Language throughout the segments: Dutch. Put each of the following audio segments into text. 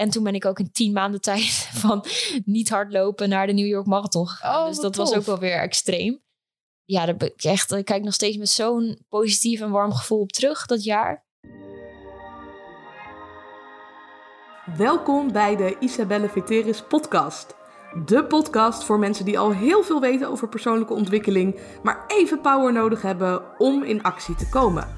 En toen ben ik ook in tien maanden tijd van niet hardlopen naar de New York Marathon gegaan. Oh, dus dat was ook wel weer extreem. Ja, daar ben ik echt, ik kijk nog steeds met zo'n positief en warm gevoel op terug dat jaar. Welkom bij de Isabelle Veteris podcast. De podcast voor mensen die al heel veel weten over persoonlijke ontwikkeling, maar even power nodig hebben om in actie te komen.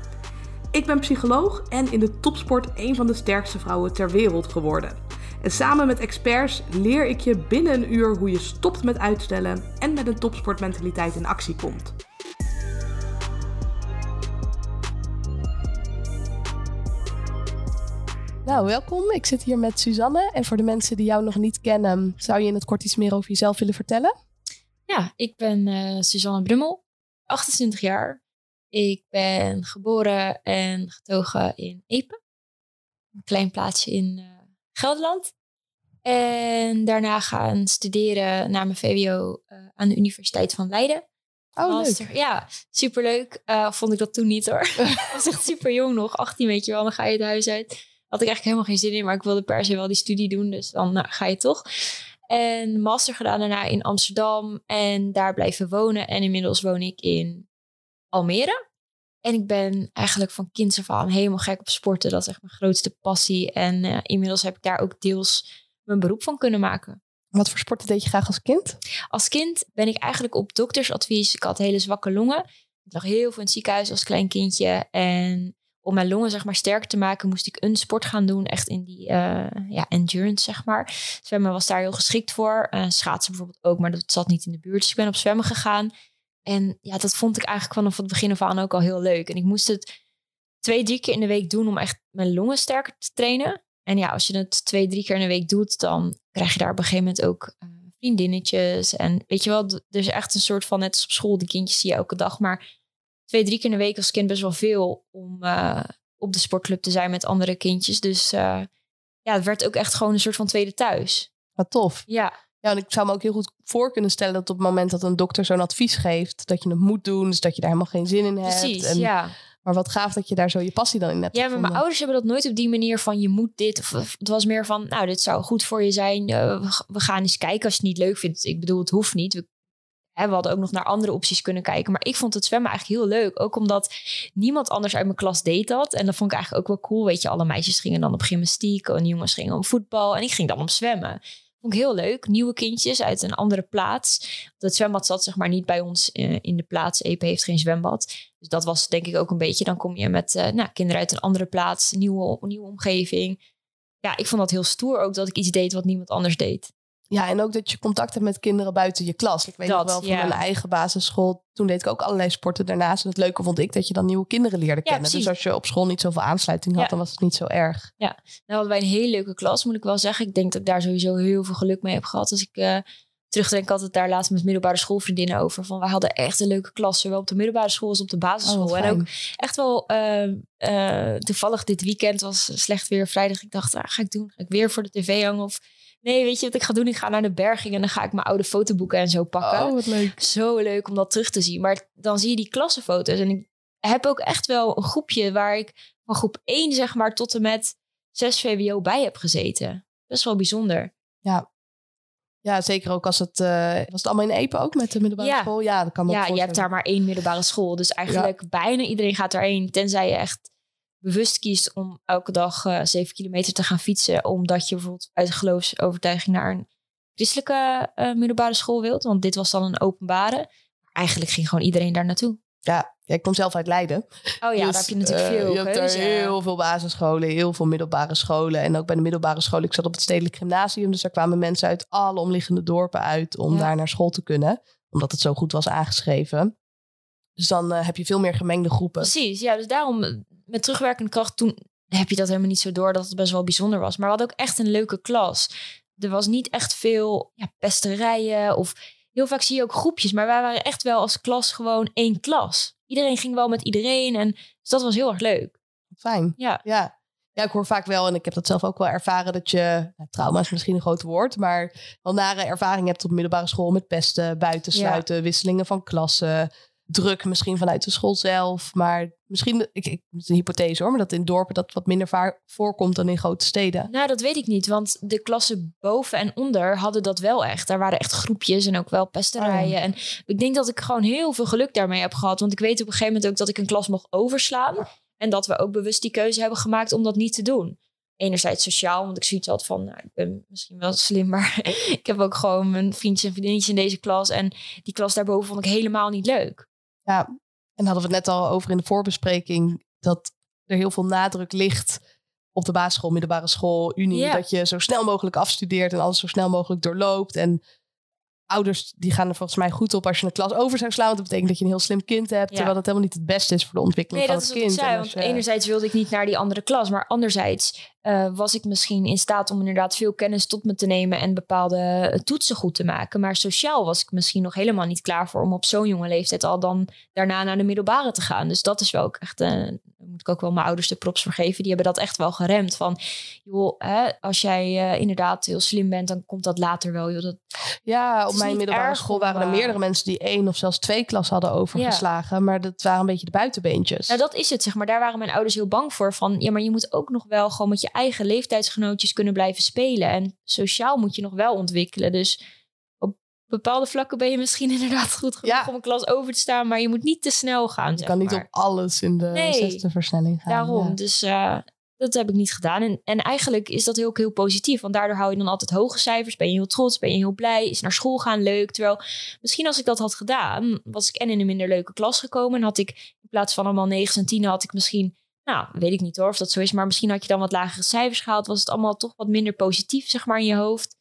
Ik ben psycholoog en in de topsport een van de sterkste vrouwen ter wereld geworden. En samen met experts leer ik je binnen een uur hoe je stopt met uitstellen en met een topsportmentaliteit in actie komt. Nou, welkom. Ik zit hier met Suzanne. En voor de mensen die jou nog niet kennen, zou je in het kort iets meer over jezelf willen vertellen? Ja, ik ben eh Suzanne Brummel, 28 jaar. Ik ben geboren en getogen in Epe. Een klein plaatsje in eh, Gelderland. En daarna gaan studeren na mijn VWO eh, aan de Universiteit van Leiden. Oh, Master. leuk. Ja, superleuk. Eh vond ik dat toen niet hoor. ik was echt super jong nog, 18 weet je wel. Dan ga je het huis uit. Had ik eigenlijk helemaal geen zin in, maar ik wilde per se wel die studie doen. Dus dan nou, ga je toch. En master gedaan daarna in Amsterdam. En daar blijven wonen. En inmiddels woon ik in Almere. En ik ben eigenlijk van kinds af aan helemaal gek op sporten. Dat is echt mijn grootste passie. En eh, inmiddels heb ik daar ook deels mijn beroep van kunnen maken. Wat voor sporten deed je graag als kind? Als kind ben ik eigenlijk op doktersadvies. Ik had hele zwakke longen. Ik lag heel veel in het ziekenhuis als klein kindje. En om mijn longen zeg maar sterker te maken, moest ik een sport gaan doen. Echt in die eh, ja, endurance, zeg maar. Zwemmen was daar heel geschikt voor. Eh, schaatsen bijvoorbeeld ook, maar dat zat niet in de buurt. Dus ik ben op zwemmen gegaan. En ja, dat vond ik eigenlijk vanaf het begin af aan ook al heel leuk. En ik moest het twee, drie keer in de week doen om echt mijn longen sterker te trainen. En ja, als je het twee, drie keer in de week doet, dan krijg je daar op een gegeven moment ook eh, vriendinnetjes. En weet je wel, er is echt een soort van, net als op school, die kindjes zie je elke dag. Maar twee, drie keer in de week als kind best wel veel om eh, op de sportclub te zijn met andere kindjes. Dus eh, ja, het werd ook echt gewoon een soort van tweede thuis. Wat tof. Ja, Ja, en ik zou me ook heel goed voor kunnen stellen dat op het moment dat een dokter zo'n advies geeft, dat je het moet doen, dus dat je daar helemaal geen zin in hebt. precies. En- Ja. Maar wat gaaf dat je daar zo je passie dan in hebt Ja, maar mijn ouders hebben dat nooit op die manier van je moet dit. Of, het was meer van, nou, dit zou goed voor je zijn. Eh, we, gaan eens kijken als je het niet leuk vindt. Ik bedoel, het hoeft niet. We, hè, we hadden ook nog naar andere opties kunnen kijken. Maar ik vond het zwemmen eigenlijk heel leuk. Ook omdat niemand anders uit mijn klas deed dat. En dat vond ik eigenlijk ook wel cool. Weet je, alle meisjes gingen dan op gymnastiek. En jongens gingen om voetbal. En ik ging dan om zwemmen. Vond ik heel leuk. Nieuwe kindjes uit een andere plaats. Het zwembad zat zeg maar niet bij ons eh, in de plaats. EP heeft geen zwembad. Dus dat was denk ik ook een beetje. Dan kom je met eh, nou, kinderen uit een andere plaats. Nieuwe, nieuwe omgeving. Ja, ik vond dat heel stoer ook dat ik iets deed wat niemand anders deed. Ja, en ook dat je contact hebt met kinderen buiten je klas. Ik weet Dat, nog wel van ja. mijn eigen basisschool. Toen deed ik ook allerlei sporten daarnaast. En het leuke vond ik dat je dan nieuwe kinderen leerde kennen. Dus als je op school niet zoveel aansluiting had, Ja. dan was het niet zo erg. Nou hadden wij een hele leuke klas, moet ik wel zeggen. Ik denk dat ik daar sowieso heel veel geluk mee heb gehad. Als ik eh, terugdenk, had het daar laatst met middelbare schoolvriendinnen over. Van wij hadden echt een leuke klas, zowel op de middelbare school als op de Oh, basisschool. wat en ook echt wel eh, eh, toevallig dit weekend was slecht weer vrijdag. Ik dacht, ah, ga ik doen? Ga ik weer voor de tv hangen? Of nee, weet je wat ik ga doen? Ik ga naar de berging en dan ga ik mijn oude fotoboeken en zo pakken. Oh, wat leuk. Zo leuk om dat terug te zien. Maar dan zie je die klassenfoto's. En ik heb ook echt wel een groepje waar ik van groep 1 zeg maar tot en met 6 VWO bij heb gezeten. Best wel bijzonder. Ja, zeker ook als het... eh, was het allemaal in Epe ook met de middelbare Ja. school? Ja, dat kan me Ja, je hebt daar maar één middelbare school. Dus eigenlijk bijna iedereen gaat daarheen. Tenzij je echt bewust kiest om elke dag eh 7 kilometer te gaan fietsen. Omdat je bijvoorbeeld uit geloofsovertuiging naar een christelijke eh, middelbare school wilt. Want dit was dan een openbare. Eigenlijk ging gewoon iedereen daar naartoe. Ja, ja, ik kom zelf uit Leiden. Oh ja, Dus, daar heb je natuurlijk eh, veel Je hebt keuze. daar heel veel basisscholen, heel veel middelbare scholen. En ook bij de middelbare school. Ik zat op het Stedelijk Gymnasium. Dus daar kwamen mensen uit alle omliggende dorpen uit om Ja. daar naar school te kunnen. Omdat het zo goed was aangeschreven. Dus dan heb je veel meer gemengde groepen. Precies, ja. Dus daarom met terugwerkende kracht toen heb je dat helemaal niet zo door dat het best wel bijzonder was. Maar we hadden ook echt een leuke klas. Er was niet echt veel ja, pesterijen of heel vaak zie je ook groepjes. Maar wij waren echt wel als klas gewoon één klas. Iedereen ging wel met iedereen en dus dat was heel erg leuk. Fijn. Ja, Ja. Ja, ik hoor vaak wel, en ik heb dat zelf ook wel ervaren, dat je, nou, trauma is misschien een groot woord, maar wel nare ervaring hebt op middelbare school met pesten, buitensluiten, wisselingen van klassen, druk misschien vanuit de school zelf. Maar misschien, ik, ik, het is een hypothese hoor, maar dat in dorpen dat wat minder vaak voorkomt dan in grote steden. Nou, dat weet ik niet, want de klassen boven en onder hadden dat wel echt. Daar waren echt groepjes en ook wel pesterijen. Oh. En ik denk dat ik gewoon heel veel geluk daarmee heb gehad. Want ik weet op een gegeven moment ook dat ik een klas mocht overslaan. En dat we ook bewust die keuze hebben gemaakt om dat niet te doen. Enerzijds sociaal, want ik zoiets had van, nou, ik ben misschien wel slim, maar ik heb ook gewoon mijn vriendjes en vriendinnetjes in deze klas. En die klas daarboven vond ik helemaal niet leuk. Ja, en hadden we het net al over in de voorbespreking, dat er heel veel nadruk ligt op de basisschool, middelbare school, unie. Dat je zo snel mogelijk afstudeert en alles zo snel mogelijk doorloopt. En ouders die gaan er volgens mij goed op als je een klas over zou slaan. Want dat betekent dat je een heel slim kind hebt. Ja. Terwijl dat helemaal niet het beste is voor de ontwikkeling Nee, van dat het is wat ik kind. zei. En Want enerzijds wilde ik niet naar die andere klas. Maar anderzijds eh, was ik misschien in staat om inderdaad veel kennis tot me te nemen. En bepaalde eh, toetsen goed te maken. Maar sociaal was ik misschien nog helemaal niet klaar voor om op zo'n jonge leeftijd al dan daarna naar de middelbare te gaan. Dus dat is wel ook echt, eh, daar moet ik ook wel mijn ouders de props voor geven. Die hebben dat echt wel geremd. Van, joh, hè, als jij eh, inderdaad heel slim bent, dan komt dat later wel. Joh, dat, Ja, op mijn middelbare erg school waren er eh, meerdere mensen die één of zelfs twee klas hadden overgeslagen. Maar dat waren een beetje de buitenbeentjes. Nou, dat is het, zeg maar. Daar waren mijn ouders heel bang voor. Van, ja, maar je moet ook nog wel gewoon met je eigen leeftijdsgenootjes kunnen blijven spelen. En sociaal moet je nog wel ontwikkelen. Dus bepaalde vlakken ben je misschien inderdaad goed genoeg Ja. om een klas over te staan. Maar je moet niet te snel gaan, je kan niet maar. op alles in de Nee. zesde versnelling gaan. Daarom. ja. Dus eh, dat heb ik niet gedaan. En, en eigenlijk is dat heel, heel positief. Want daardoor hou je dan altijd hoge cijfers. Ben je heel trots, ben je heel blij. Is naar school gaan leuk. Terwijl misschien als ik dat had gedaan, was ik en in een minder leuke klas gekomen. En had ik in plaats van allemaal 9 en 10 had ik misschien... Nou, weet ik niet hoor of dat zo is. Maar misschien had je dan wat lagere cijfers gehaald. Was het allemaal toch wat minder positief, zeg maar, in je hoofd.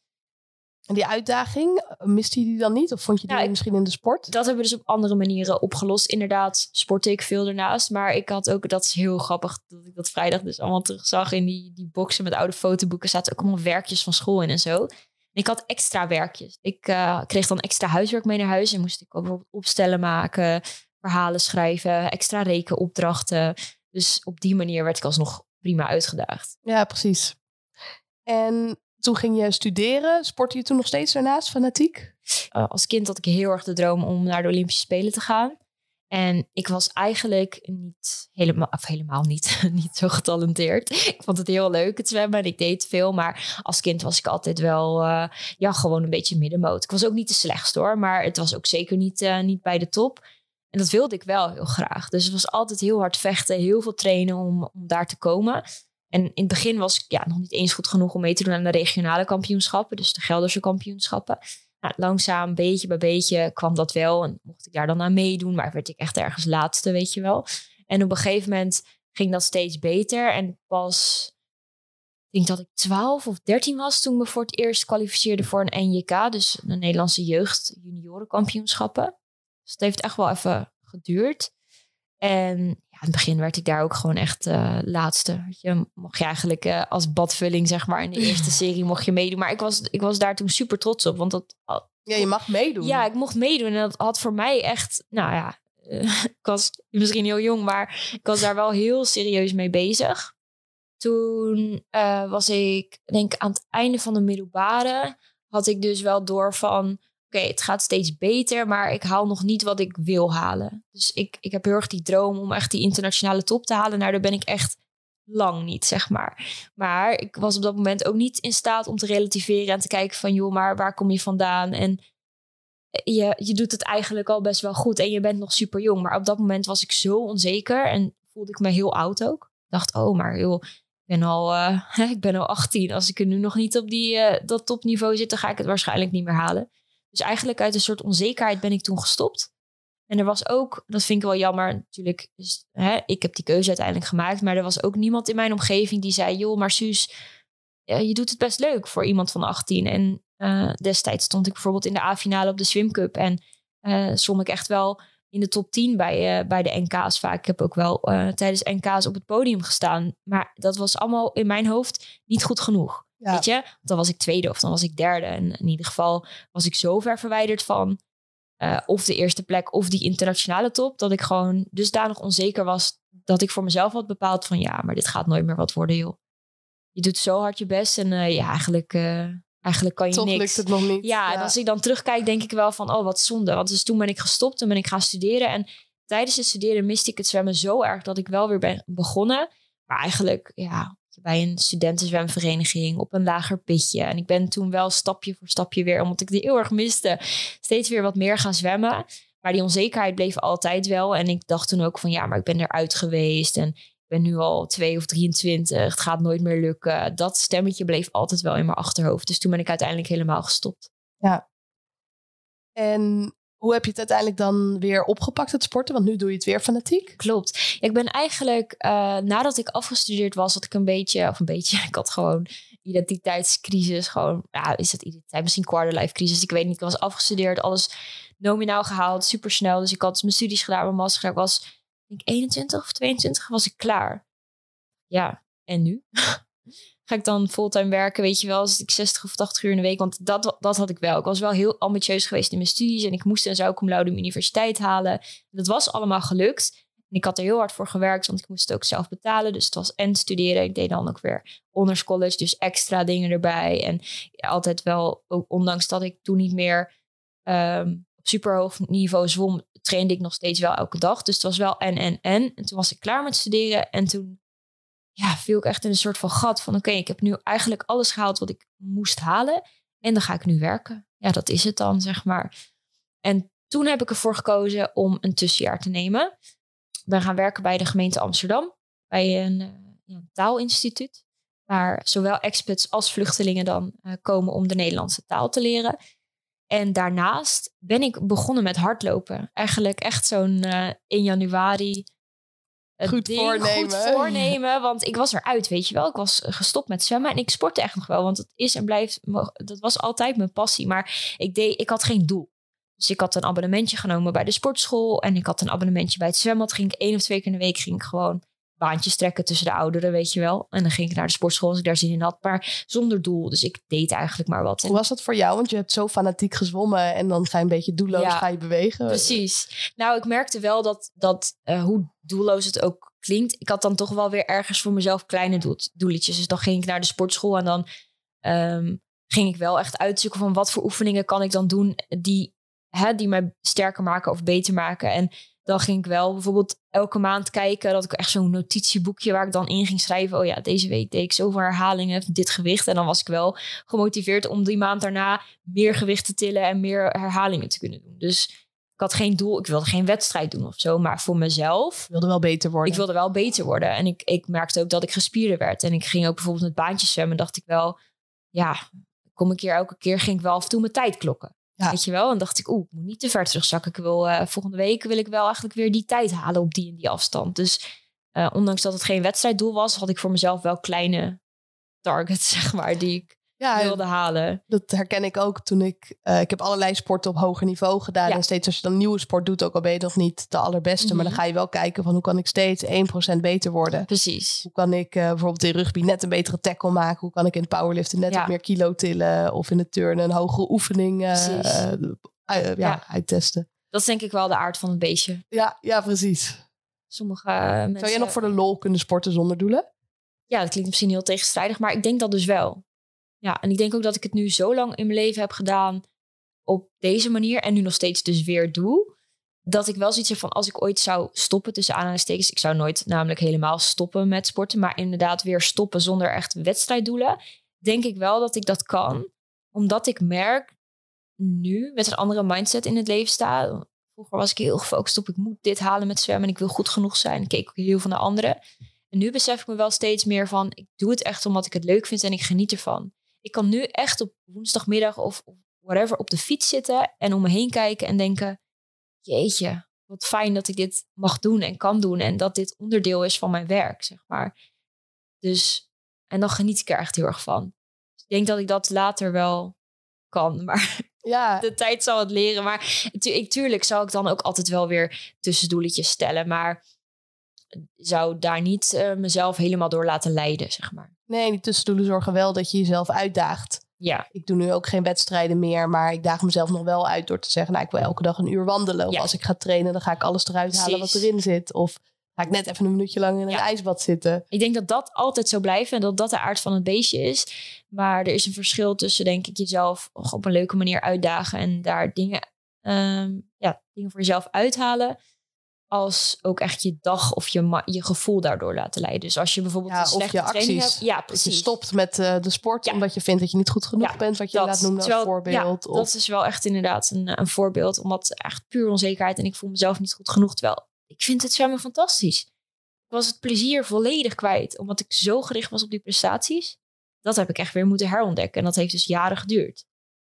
En die uitdaging, miste je die dan niet? Of vond je die Ja, ik- misschien in de sport? Dat hebben we dus op andere manieren opgelost. Inderdaad, sportte ik veel ernaast. Maar ik had ook, dat is heel grappig, dat ik dat vrijdag dus allemaal terugzag in die, die boxen met oude fotoboeken. zaten ook allemaal werkjes van school in en zo. En ik had extra werkjes. Ik eh, kreeg dan extra huiswerk mee naar huis. En moest ik ook bijvoorbeeld opstellen maken, verhalen schrijven, extra rekenopdrachten. Dus op die manier werd ik alsnog prima uitgedaagd. Ja, precies. En toen ging je studeren. Sportte je toen nog steeds daarnaast, fanatiek? Eh, als kind had ik heel erg de droom om naar de Olympische Spelen te gaan. En ik was eigenlijk niet helemaal, of helemaal niet, niet zo getalenteerd. Ik vond het heel leuk, het zwemmen. En ik deed veel. Maar als kind was ik altijd wel, eh, ja, gewoon een beetje middenmoot. Ik was ook niet de slechtste hoor. Maar het was ook zeker niet, eh, niet bij de top. En dat wilde ik wel heel graag. Dus het was altijd heel hard vechten, heel veel trainen om, om daar te komen. En in het begin was ik ja, nog niet eens goed genoeg om mee te doen aan de regionale kampioenschappen. Dus de Gelderse kampioenschappen. Nou, langzaam, beetje bij beetje kwam dat wel. En mocht ik daar dan aan meedoen. Maar werd ik echt ergens laatste, weet je wel. En op een gegeven moment ging dat steeds beter. En pas, ik denk dat ik 12 of 13 was toen ik me voor het eerst kwalificeerde voor een NJK. Dus de Nederlandse jeugd juniorenkampioenschappen. Dus het heeft echt wel even geduurd. En in het begin werd ik daar ook gewoon echt eh, laatste. Je mocht je eigenlijk eh, als badvulling, zeg maar, in de eerste serie mocht je meedoen. Maar ik was, ik was daar toen super trots op. Want dat, Ja, je mag meedoen. ja, ik mocht meedoen. En dat had voor mij echt, nou ja, eh, ik was misschien heel jong, maar ik was daar wel heel serieus mee bezig. Toen was ik, denk aan het einde van de middelbare, had ik dus wel door van, oké, het gaat steeds beter, maar ik haal nog niet wat ik wil halen. Dus ik, ik heb heel erg die droom om echt die internationale top te halen. Nou, daar ben ik echt lang niet, zeg maar. Maar ik was op dat moment ook niet in staat om te relativeren en te kijken van, joh, maar waar kom je vandaan? En je, je doet het eigenlijk al best wel goed en je bent nog super jong. Maar op dat moment was ik zo onzeker en voelde ik me heel oud ook. Dacht, oh, maar joh, ik ben al, eh, ik ben al 18. Als ik er nu nog niet op die, eh, dat topniveau zit, dan ga ik het waarschijnlijk niet meer halen. Dus eigenlijk uit een soort onzekerheid ben ik toen gestopt. En er was ook, dat vind ik wel jammer, natuurlijk, hè, ik heb die keuze uiteindelijk gemaakt. Maar er was ook niemand in mijn omgeving die zei, joh, maar Suus, je doet het best leuk voor iemand van 18. En eh, destijds stond ik bijvoorbeeld in de A-finale op de Swim Cup. En eh zwom ik echt wel in de top 10 bij, eh, bij de NK's vaak. Ik heb ook wel tijdens NK's op het podium gestaan. Maar dat was allemaal in mijn hoofd niet goed genoeg. Ja. Weet je? Want dan was ik tweede of dan was ik derde. En in ieder geval was ik zo ver verwijderd van eh, of de eerste plek of die internationale top. Dat ik gewoon dusdanig onzeker was dat ik voor mezelf had bepaald van ja, maar dit gaat nooit meer wat worden joh. Je doet zo hard je best en eh, ja, eigenlijk, eh, eigenlijk kan je Toch niks. lukt het nog niet. Ja, en als ik dan terugkijk, denk ik wel van, oh, wat zonde. Want dus toen ben ik gestopt, toen ben ik gaan studeren. En tijdens het studeren miste ik het zwemmen zo erg dat ik wel weer ben begonnen. Maar eigenlijk, ja, bij een studentenzwemvereniging op een lager pitje. En ik ben toen wel stapje voor stapje weer, omdat ik die heel erg miste, steeds weer wat meer gaan zwemmen. Maar die onzekerheid bleef altijd wel. En ik dacht toen ook van ja, maar ik ben eruit geweest. En ik ben nu al twee of 23. Het gaat nooit meer lukken. Dat stemmetje bleef altijd wel in mijn achterhoofd. Dus toen ben ik uiteindelijk helemaal gestopt. Ja. En hoe heb je het uiteindelijk dan weer opgepakt, het sporten? Want nu doe je het weer fanatiek. Klopt. Ik ben eigenlijk, uh, nadat ik afgestudeerd was, had ik een beetje, of een beetje, ik had gewoon identiteitscrisis. Gewoon, ja, is dat identiteit? Misschien quarterlife crisis. Ik weet niet. Ik was afgestudeerd, alles nominaal gehaald, super snel. Dus ik had mijn studies gedaan, mijn master Ik was, denk 21 of 22 was ik klaar. Ja, en nu? ga ik dan fulltime werken, weet je wel, als ik 60 of 80 uur in de week. Want dat, dat had ik wel. Ik was wel heel ambitieus geweest in mijn studies en ik moest een zou cum laude universiteit halen. Dat was allemaal gelukt. En ik had er heel hard voor gewerkt, want ik moest het ook zelf betalen. Dus het was en studeren. Ik deed dan ook weer honors dus extra dingen erbij. En altijd wel, ook ondanks dat ik toen niet meer um, op superhoog niveau zwom, trainde ik nog steeds wel elke dag. Dus het was wel en, en, en. En toen was ik klaar met studeren en toen ja, viel ik echt in een soort van gat van oké, ik heb nu eigenlijk alles gehaald wat ik moest halen en dan ga ik nu werken. Ja, dat is het dan, zeg maar. En toen heb ik ervoor gekozen om een tussenjaar te nemen. Ik ben gaan werken bij de gemeente Amsterdam, bij een, een taalinstituut, waar zowel expats als vluchtelingen dan uh, komen om de Nederlandse taal te leren. En daarnaast ben ik begonnen met hardlopen. Eigenlijk echt zo'n uh, in januari goed ding voornemen. goed voornemen. Want ik was eruit, weet je wel. Ik was gestopt met zwemmen en ik sportte echt nog wel. Want het is en blijft, dat was altijd mijn passie. Maar ik, deed, ik had geen doel. Dus ik had een abonnementje genomen bij de sportschool. En ik had een abonnementje bij het zwembad. Ging ik één of twee keer in de week ging ik gewoon baantjes trekken tussen de ouderen, weet je wel. En dan ging ik naar de sportschool als ik daar zin in had, maar zonder doel. Dus ik deed eigenlijk maar wat. Hoe was dat voor jou? Want je hebt zo fanatiek gezwommen en dan ga je een beetje doelloos ga je bewegen. Precies. Nou, ik merkte wel dat, dat uh, hoe doelloos het ook klinkt, ik had dan toch wel weer ergens voor mezelf kleine doel, doeletjes. Dus dan ging ik naar de sportschool en dan um, ging ik wel echt uitzoeken van wat voor oefeningen kan ik dan doen die, hè, die mij sterker maken of beter maken. En dan ging ik wel bijvoorbeeld elke maand kijken. Dat ik echt zo'n notitieboekje waar ik dan in ging schrijven. Oh ja, deze week deed ik zoveel herhalingen, dit gewicht. En dan was ik wel gemotiveerd om die maand daarna meer gewicht te tillen en meer herhalingen te kunnen doen. Dus ik had geen doel, ik wilde geen wedstrijd doen of zo. Maar voor mezelf. Ik wilde wel beter worden. Ik wilde wel beter worden. En ik, ik merkte ook dat ik gespierder werd. En ik ging ook bijvoorbeeld met baantjes zwemmen. Dacht ik wel, ja, kom ik hier elke keer ging ik wel af en toe mijn tijd klokken. Weet je wel? En dacht ik, oeh, ik moet niet te ver terugzakken. Ik wil, uh, volgende week wil ik wel eigenlijk weer die tijd halen op die en die afstand. Dus uh, ondanks dat het geen wedstrijddoel was, had ik voor mezelf wel kleine targets, zeg maar, die ik ja, wilde halen. Dat herken ik ook toen ik... Uh, ik heb allerlei sporten op hoger niveau gedaan. En steeds als je dan nieuwe sport doet, ook al ben je nog niet de allerbeste. Maar dan mhm. ga je wel kijken van hoe kan ik steeds 1% beter worden. Precies. Hoe kan ik uh, bijvoorbeeld in rugby net een betere tackle maken? Hoe kan ik in het powerliften net wat meer kilo tillen? Of in het turnen een hogere oefening uh, ja, ja, uittesten. Dat is denk ik wel de aard van het beestje. Ja, ja precies. Sommige mensen... Zou jij nog voor de lol kunnen sporten zonder doelen? Ja, dat klinkt misschien heel tegenstrijdig, maar ik denk dat dus wel. Ja, en ik denk ook dat ik het nu zo lang in mijn leven heb gedaan op deze manier en nu nog steeds dus weer doe. Dat ik wel zoiets heb van als ik ooit zou stoppen tussen aanhalingstekens. Ik zou nooit namelijk helemaal stoppen met sporten, maar inderdaad weer stoppen zonder echt wedstrijddoelen. Denk ik wel dat ik dat kan. Omdat ik merk nu met een andere mindset in het leven sta. Vroeger was ik heel gefocust op ik moet dit halen met zwemmen en ik wil goed genoeg zijn. Ik keek ook heel van de anderen. En nu besef ik me wel steeds meer van ik doe het echt omdat ik het leuk vind en ik geniet ervan ik kan nu echt op woensdagmiddag of, of whatever op de fiets zitten en om me heen kijken en denken: Jeetje, wat fijn dat ik dit mag doen en kan doen en dat dit onderdeel is van mijn werk, zeg maar. Dus, en dan geniet ik er echt heel erg van. Dus ik denk dat ik dat later wel kan, maar ja. de tijd zal het leren. Maar ik, tuurlijk zal ik dan ook altijd wel weer tussendoeletjes stellen, maar zou daar niet uh, mezelf helemaal door laten leiden, zeg maar. Nee, die tussendoelen zorgen wel dat je jezelf uitdaagt. Ja. Ik doe nu ook geen wedstrijden meer, maar ik daag mezelf nog wel uit door te zeggen, nou, ik wil elke dag een uur wandelen. Of als ik ga trainen, dan ga ik alles eruit halen wat erin zit. Of ga ik net even een minuutje lang in een ijsbad zitten. Ik denk dat dat altijd zo blijft en dat dat de aard van het beestje is. Maar er is een verschil tussen, denk ik, jezelf op een leuke manier uitdagen en daar dingen, um, ja, dingen voor jezelf uithalen. Als ook echt je dag of je, je gevoel daardoor laten leiden. Dus als je bijvoorbeeld ja, een slechte of je training acties, hebt, ja, precies. je stopt met uh, de sport ja. omdat je vindt dat je niet goed genoeg ja, bent, wat je dat, laat noemen als voorbeeld. Ja, dat is wel echt inderdaad een, een voorbeeld, omdat echt puur onzekerheid en ik voel mezelf niet goed genoeg. Terwijl ik vind het zwemmen fantastisch. Ik was het plezier volledig kwijt, omdat ik zo gericht was op die prestaties. Dat heb ik echt weer moeten herontdekken en dat heeft dus jaren geduurd.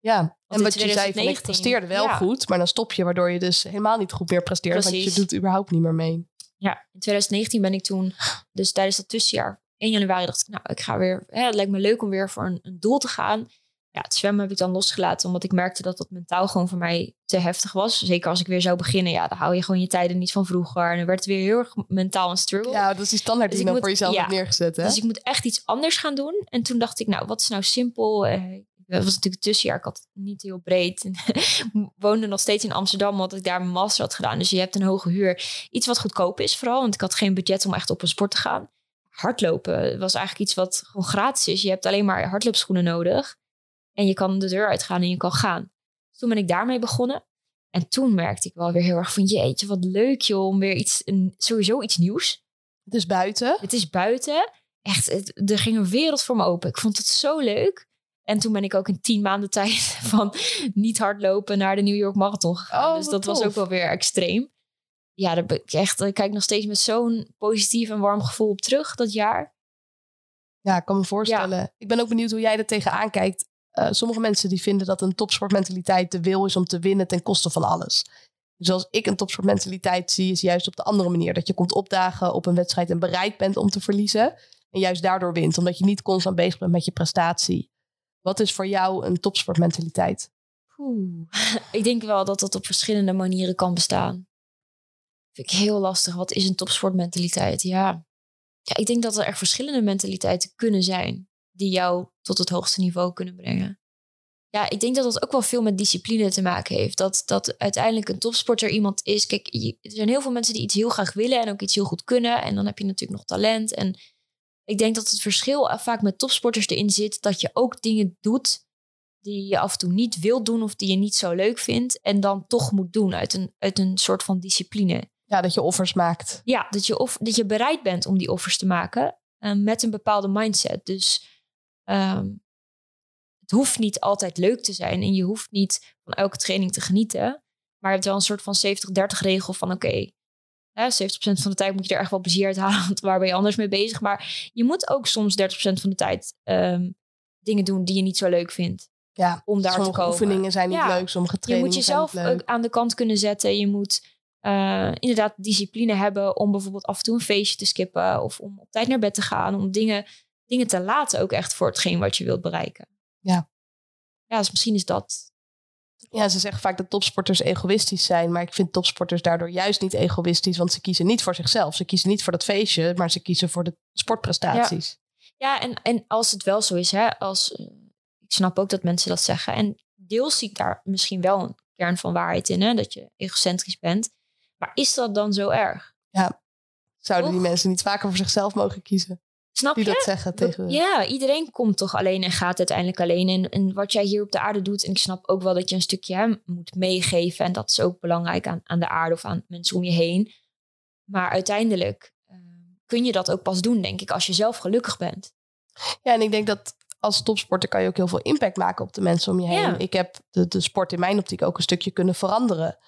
Ja, en wat je zei, van, ik presteerde wel goed, maar dan stop je, waardoor je dus helemaal niet goed meer presteert, Precies. want je doet überhaupt niet meer mee. Ja, in 2019 ben ik toen, dus tijdens dat tussenjaar, 1 januari dacht ik, nou, ik ga weer, hè, het lijkt me leuk om weer voor een, een, doel te gaan. Ja, het zwemmen heb ik dan losgelaten, omdat ik merkte dat dat mentaal gewoon voor mij te heftig was. Zeker als ik weer zou beginnen, ja, dan hou je gewoon je tijden niet van vroeger. En dan werd het weer heel erg mentaal een struggle. Ja, dat is die standaard dus die je dan voor jezelf ja, hebt neergezet, hè? Dus ik moet echt iets anders gaan doen. En toen dacht ik, nou, wat is nou simpel? Uh, dat was natuurlijk tussenjaar. Ik had het niet heel breed. woonde nog steeds in Amsterdam, omdat ik daar mijn master had gedaan. Dus je hebt een hoge huur. Iets wat goedkoop is vooral, want ik had geen budget om echt op een sport te gaan. Hardlopen was eigenlijk iets wat gewoon gratis is. Je hebt alleen maar hardloopschoenen nodig. En je kan de deur uitgaan en je kan gaan. Dus toen ben ik daarmee begonnen. En toen merkte ik wel weer heel erg van... jeetje, wat leuk joh, om weer iets... Een, sowieso iets nieuws. Het is buiten. Het is buiten. Echt, het, er ging een wereld voor me open. Ik vond het zo leuk. En toen ben ik ook in tien maanden tijd van niet hardlopen naar de New York Marathon gegaan. Oh, dus dat tof. was ook wel weer extreem. Ja, daar ben ik echt, ik kijk nog steeds met zo'n positief en warm gevoel op terug dat jaar. Ja, ik kan me voorstellen. Ja. Ik ben ook benieuwd hoe jij er tegenaan kijkt. Uh, sommige mensen die vinden dat een topsportmentaliteit de wil is om te winnen ten koste van alles. Dus als ik een topsportmentaliteit zie, is juist op de andere manier. Dat je komt opdagen op een wedstrijd en bereid bent om te verliezen. En juist daardoor wint, omdat je niet constant bezig bent met je prestatie. Wat is voor jou een topsportmentaliteit? Oeh, ik denk wel dat dat op verschillende manieren kan bestaan. Vind ik heel lastig. Wat is een topsportmentaliteit? Ja. ja, ik denk dat er echt verschillende mentaliteiten kunnen zijn die jou tot het hoogste niveau kunnen brengen. Ja, ik denk dat dat ook wel veel met discipline te maken heeft. Dat, dat uiteindelijk een topsporter iemand is. Kijk, er zijn heel veel mensen die iets heel graag willen en ook iets heel goed kunnen. En dan heb je natuurlijk nog talent. En ik denk dat het verschil vaak met topsporters erin zit dat je ook dingen doet die je af en toe niet wilt doen of die je niet zo leuk vindt en dan toch moet doen uit een, uit een soort van discipline. Ja, dat je offers maakt. Ja, dat je, of, dat je bereid bent om die offers te maken uh, met een bepaalde mindset. Dus um, het hoeft niet altijd leuk te zijn en je hoeft niet van elke training te genieten. Maar je hebt wel een soort van 70-30 regel van oké, okay, 70% van de tijd moet je er echt wel plezier uit halen, want waar ben je anders mee bezig? Maar je moet ook soms 30% van de tijd um, dingen doen die je niet zo leuk vindt. Ja, om daar te komen. oefeningen zijn niet ja. leuk, sommige trainingen Je moet jezelf ook aan de kant kunnen zetten. Je moet uh, inderdaad discipline hebben om bijvoorbeeld af en toe een feestje te skippen of om op tijd naar bed te gaan, om dingen, dingen te laten ook echt voor hetgeen wat je wilt bereiken. Ja. Ja, dus misschien is dat ja, ze zeggen vaak dat topsporters egoïstisch zijn. Maar ik vind topsporters daardoor juist niet egoïstisch. Want ze kiezen niet voor zichzelf. Ze kiezen niet voor dat feestje, maar ze kiezen voor de sportprestaties. Ja, ja en, en als het wel zo is, hè, als, ik snap ook dat mensen dat zeggen. En deels zie ik daar misschien wel een kern van waarheid in, hè, dat je egocentrisch bent. Maar is dat dan zo erg? Ja, zouden die mensen niet vaker voor zichzelf mogen kiezen? Snap die je? dat zeggen tegen. Ja, iedereen komt toch alleen en gaat uiteindelijk alleen. En, en wat jij hier op de aarde doet, en ik snap ook wel dat je een stukje hem moet meegeven. En dat is ook belangrijk aan, aan de aarde of aan mensen om je heen. Maar uiteindelijk uh, kun je dat ook pas doen, denk ik, als je zelf gelukkig bent. Ja, en ik denk dat als topsporter kan je ook heel veel impact maken op de mensen om je heen. Ja. Ik heb de, de sport in mijn optiek ook een stukje kunnen veranderen.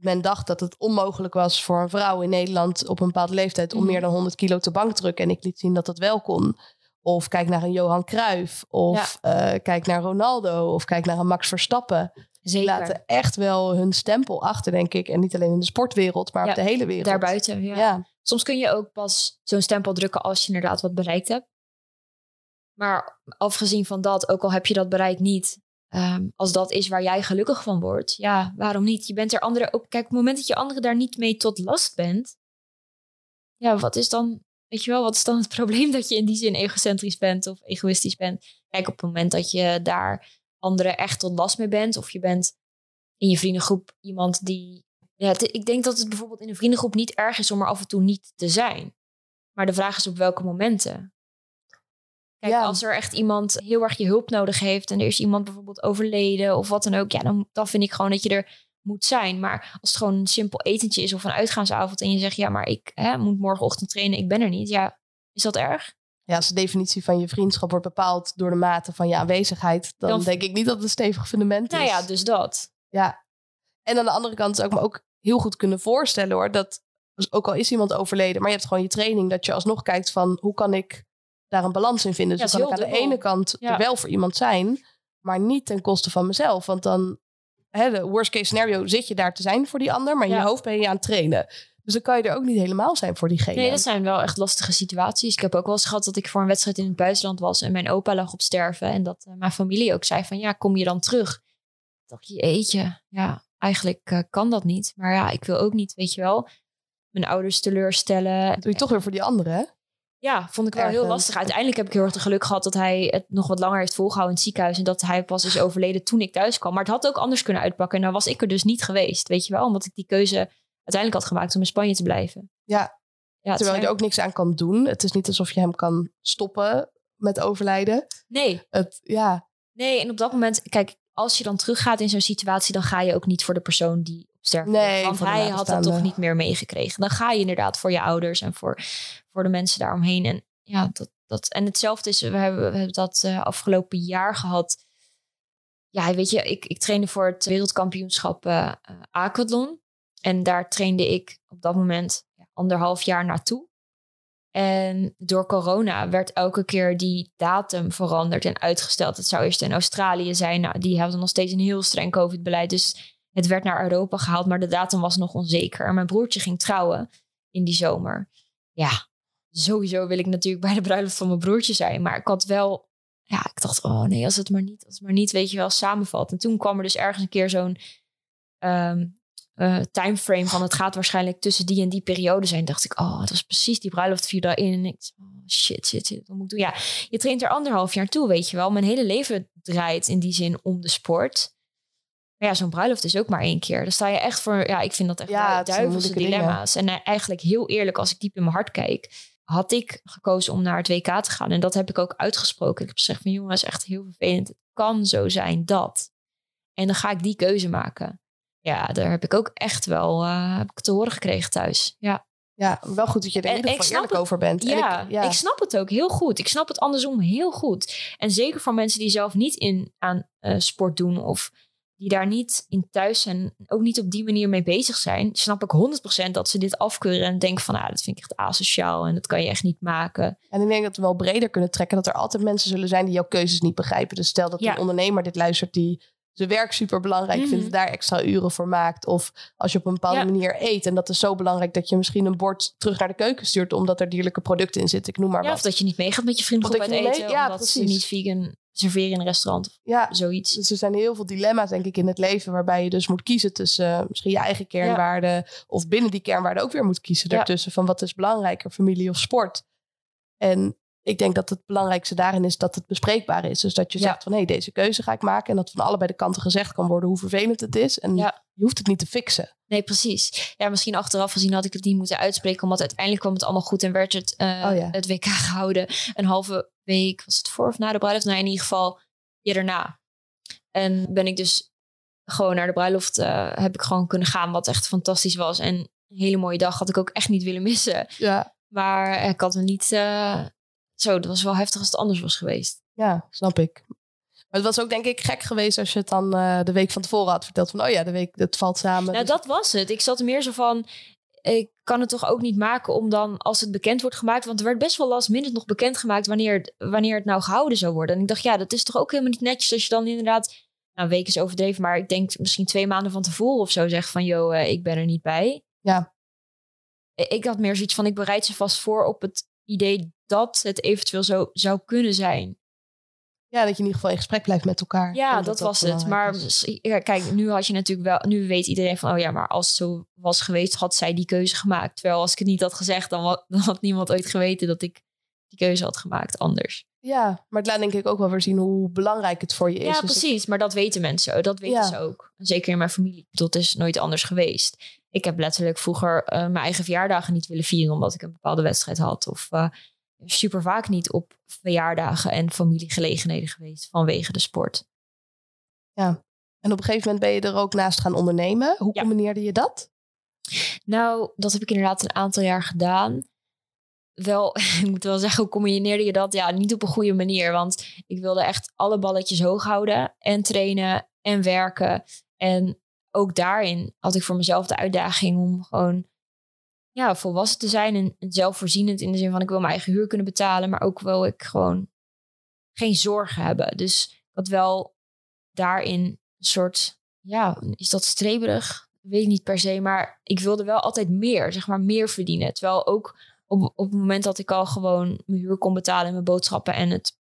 Men dacht dat het onmogelijk was voor een vrouw in Nederland op een bepaalde leeftijd om Mhm. meer dan 100 kilo te bank te drukken. En ik liet zien dat dat wel kon. Of kijk naar een Johan Cruijff. Of eh, kijk naar Ronaldo. Of kijk naar een Max Verstappen. Die Zeker. laten echt wel hun stempel achter, denk ik. En niet alleen in de sportwereld, maar Ja, op de hele wereld. Daarbuiten, ja. Ja. Soms kun je ook pas zo'n stempel drukken als je inderdaad wat bereikt hebt. Maar afgezien van dat, ook al heb je dat bereikt niet, ehm, als dat is waar jij gelukkig van wordt, ja, waarom niet? Je bent er anderen ook. Kijk, op het moment dat je anderen daar niet mee tot last bent, ja, wat is dan, weet je wel, wat is dan het probleem dat je in die zin egocentrisch bent of egoïstisch bent? Kijk, op het moment dat je daar anderen echt tot last mee bent, of je bent in je vriendengroep iemand die. Ja, ik denk dat het bijvoorbeeld in een vriendengroep niet erg is om er af en toe niet te zijn. Maar de vraag is op welke momenten. Kijk, Ja. als er echt iemand heel erg je hulp nodig heeft en er is iemand bijvoorbeeld overleden of wat dan ook, ja, dan, dan vind ik gewoon dat je er moet zijn. Maar als het gewoon een simpel etentje is of een uitgaansavond en je zegt, ja, maar ik hè, moet morgenochtend trainen, ik ben er niet. Ja, is dat erg? Ja, als de definitie van je vriendschap wordt bepaald door de mate van je aanwezigheid, dan, denk ik niet dat het een stevig fundament nou is. Nou ja, dus dat. Ja. En aan de andere kant zou ik me ook heel goed kunnen voorstellen hoor, dat ook al is iemand overleden, maar je hebt gewoon je training, dat je alsnog kijkt van hoe kan ik daar een balans in vinden. Dus ja, kan ik aan de ene kant er wel voor iemand zijn, maar niet ten koste van mezelf. Want dan, hè, de worst case scenario, zit je daar te zijn voor die ander, maar in je hoofd ben je aan het trainen. Dus dan kan je er ook niet helemaal zijn voor diegene. Nee, dat zijn wel echt lastige situaties. Ik heb ook wel eens gehad dat ik voor een wedstrijd in het buitenland was en mijn opa lag op sterven. En dat uh, mijn familie ook zei van ja, kom je dan terug? Ik dacht je, eetje, ja, eigenlijk uh, kan dat niet. Maar ja, ik wil ook niet, weet je wel, mijn ouders teleurstellen. Dat doe je toch weer voor die anderen, hè? Ja, vond ik wel heel lastig. Uiteindelijk heb ik heel erg de geluk gehad dat hij het nog wat langer heeft volgehouden in het ziekenhuis. En dat hij pas is overleden toen ik thuis kwam. Maar het had ook anders kunnen uitpakken. En dan was ik er dus niet geweest, weet je wel. Omdat ik die keuze uiteindelijk had gemaakt om in Spanje te blijven. Ja, ja terwijl je er ook niks aan kan doen. Het is niet alsof je hem kan stoppen met overlijden. Nee. Het, ja. Nee, en op dat moment, kijk, als je dan teruggaat in zo'n situatie, dan ga je ook niet voor de persoon die sterft. Nee, want hij had dat toch niet meer meegekregen. Dan ga je inderdaad voor je ouders en voor, voor de mensen daaromheen. En ja, dat, dat, en hetzelfde is, we hebben, we hebben dat uh, afgelopen jaar gehad. Ja, weet je, ik, ik trainde voor het wereldkampioenschap uh, aquathlon. En daar trainde ik op dat moment anderhalf jaar naartoe. En door corona werd elke keer die datum veranderd en uitgesteld. Het zou eerst in Australië zijn. Nou, die hadden nog steeds een heel streng COVID-beleid. Dus het werd naar Europa gehaald, maar de datum was nog onzeker. Mijn broertje ging trouwen in die zomer. Ja, sowieso wil ik natuurlijk bij de bruiloft van mijn broertje zijn. Maar ik had wel, ja, ik dacht, oh nee, als het maar niet, als het maar niet, weet je wel, samenvalt. En toen kwam er dus ergens een keer zo'n um, uh, timeframe van het gaat waarschijnlijk tussen die en die periode zijn. Dacht ik, oh, dat was precies die bruiloft viel daarin. En ik, oh, shit, shit, shit, wat moet ik doen? Ja, je traint er anderhalf jaar toe, weet je wel. Mijn hele leven draait in die zin om de sport. Maar ja, zo'n bruiloft is ook maar één keer. Dan sta je echt voor, ja, ik vind dat echt ja, duivelse dilemma's. En uh, eigenlijk heel eerlijk, als ik diep in mijn hart kijk, had ik gekozen om naar het WK te gaan. En dat heb ik ook uitgesproken. Ik heb gezegd van jongens, echt heel vervelend. Het kan zo zijn dat. En dan ga ik die keuze maken. Ja, daar heb ik ook echt wel uh, heb ik te horen gekregen thuis. Ja. Ja, wel goed dat je er in ieder geval eerlijk het, over bent. Ja, ik, ja, ik snap het ook heel goed. Ik snap het andersom heel goed. En zeker voor mensen die zelf niet in aan uh, sport doen of die daar niet in thuis zijn, ook niet op die manier mee bezig zijn, snap ik 100% dat ze dit afkeuren en denken van, ah, dat vind ik echt asociaal en dat kan je echt niet maken. En ik denk dat we wel breder kunnen trekken, dat er altijd mensen zullen zijn die jouw keuzes niet begrijpen. Dus stel dat een ondernemer dit luistert die zijn werk super belangrijk mm vindt, daar extra uren voor maakt. Of als je op een bepaalde manier eet. En dat is zo belangrijk dat je misschien een bord terug naar de keuken stuurt. omdat er dierlijke producten in zitten. Ik noem maar ja, wat. Of dat je niet meegaat met je vrienden op het eten. Ja, omdat precies. ze niet vegan serveren in een restaurant. Ja, zoiets. Dus er zijn heel veel dilemma's, denk ik, in het leven. waarbij je dus moet kiezen tussen uh, misschien je eigen kernwaarden. of binnen die kernwaarden ook weer moet kiezen. Daartussen van wat is belangrijker, familie of sport. En ik denk dat het belangrijkste daarin is dat het bespreekbaar is. Dus dat je zegt van hé, hey, deze keuze ga ik maken. En dat van allebei de kanten gezegd kan worden hoe vervelend het is. En je hoeft het niet te fixen. Nee, precies. Ja, misschien achteraf gezien had ik het niet moeten uitspreken. Omdat uiteindelijk kwam het allemaal goed en werd het, uh, het WK gehouden. Een halve week, was het voor of na de bruiloft? Nou, in ieder geval je daarna. En ben ik dus gewoon naar de bruiloft, uh, heb ik gewoon kunnen gaan. Wat echt fantastisch was. En een hele mooie dag had ik ook echt niet willen missen. Ja. Maar ik had me niet... Uh, zo, dat was wel heftig als het anders was geweest. Ja, snap ik. Maar het was ook denk ik gek geweest als je het dan uh, de week van tevoren had verteld. Van, oh ja, de week, dat valt samen. Nou, dus... dat was het. Ik zat er meer zo van, ik kan het toch ook niet maken om dan, als het bekend wordt gemaakt. Want er werd best wel last minute nog bekend gemaakt wanneer, wanneer het nou gehouden zou worden. En ik dacht, ja, dat is toch ook helemaal niet netjes als je dan inderdaad, nou, een week is overdreven, maar ik denk misschien twee maanden van tevoren of zo zegt van, joh, uh, ik ben er niet bij. Ja. Ik had meer zoiets van, ik bereid ze vast voor op het idee dat het eventueel zo zou kunnen zijn. Ja, dat je in ieder geval in gesprek blijft met elkaar. Ja, dat, was het. Maar kijk, nu had je natuurlijk wel, nu weet iedereen van, oh ja, maar als het zo was geweest, had zij die keuze gemaakt. Terwijl als ik het niet had gezegd, dan had, dan had niemand ooit geweten dat ik die keuze had gemaakt anders. Ja, maar het laat denk ik ook wel weer zien hoe belangrijk het voor je is. Ja, dus precies. Maar dat weten mensen. Dat weten ze ook. Zeker in mijn familie. Dat is nooit anders geweest. Ik heb letterlijk vroeger uh, mijn eigen verjaardagen niet willen vieren omdat ik een bepaalde wedstrijd had. Of uh, super vaak niet op verjaardagen en familiegelegenheden geweest vanwege de sport. Ja, En op een gegeven moment ben je er ook naast gaan ondernemen. Hoe combineerde je dat? Nou, dat heb ik inderdaad een aantal jaar gedaan. Wel, ik moet wel zeggen, hoe combineerde je dat? Ja, niet op een goede manier. Want ik wilde echt alle balletjes hoog houden. En trainen en werken. En ook daarin had ik voor mezelf de uitdaging om gewoon ja, volwassen te zijn. En, en zelfvoorzienend in de zin van ik wil mijn eigen huur kunnen betalen. Maar ook wil ik gewoon geen zorgen hebben. Dus had wel daarin een soort, ja, is dat streberig? Weet ik niet per se, maar ik wilde wel altijd meer, zeg maar meer verdienen. Terwijl ook op, op het moment dat ik al gewoon mijn huur kon betalen en mijn boodschappen en het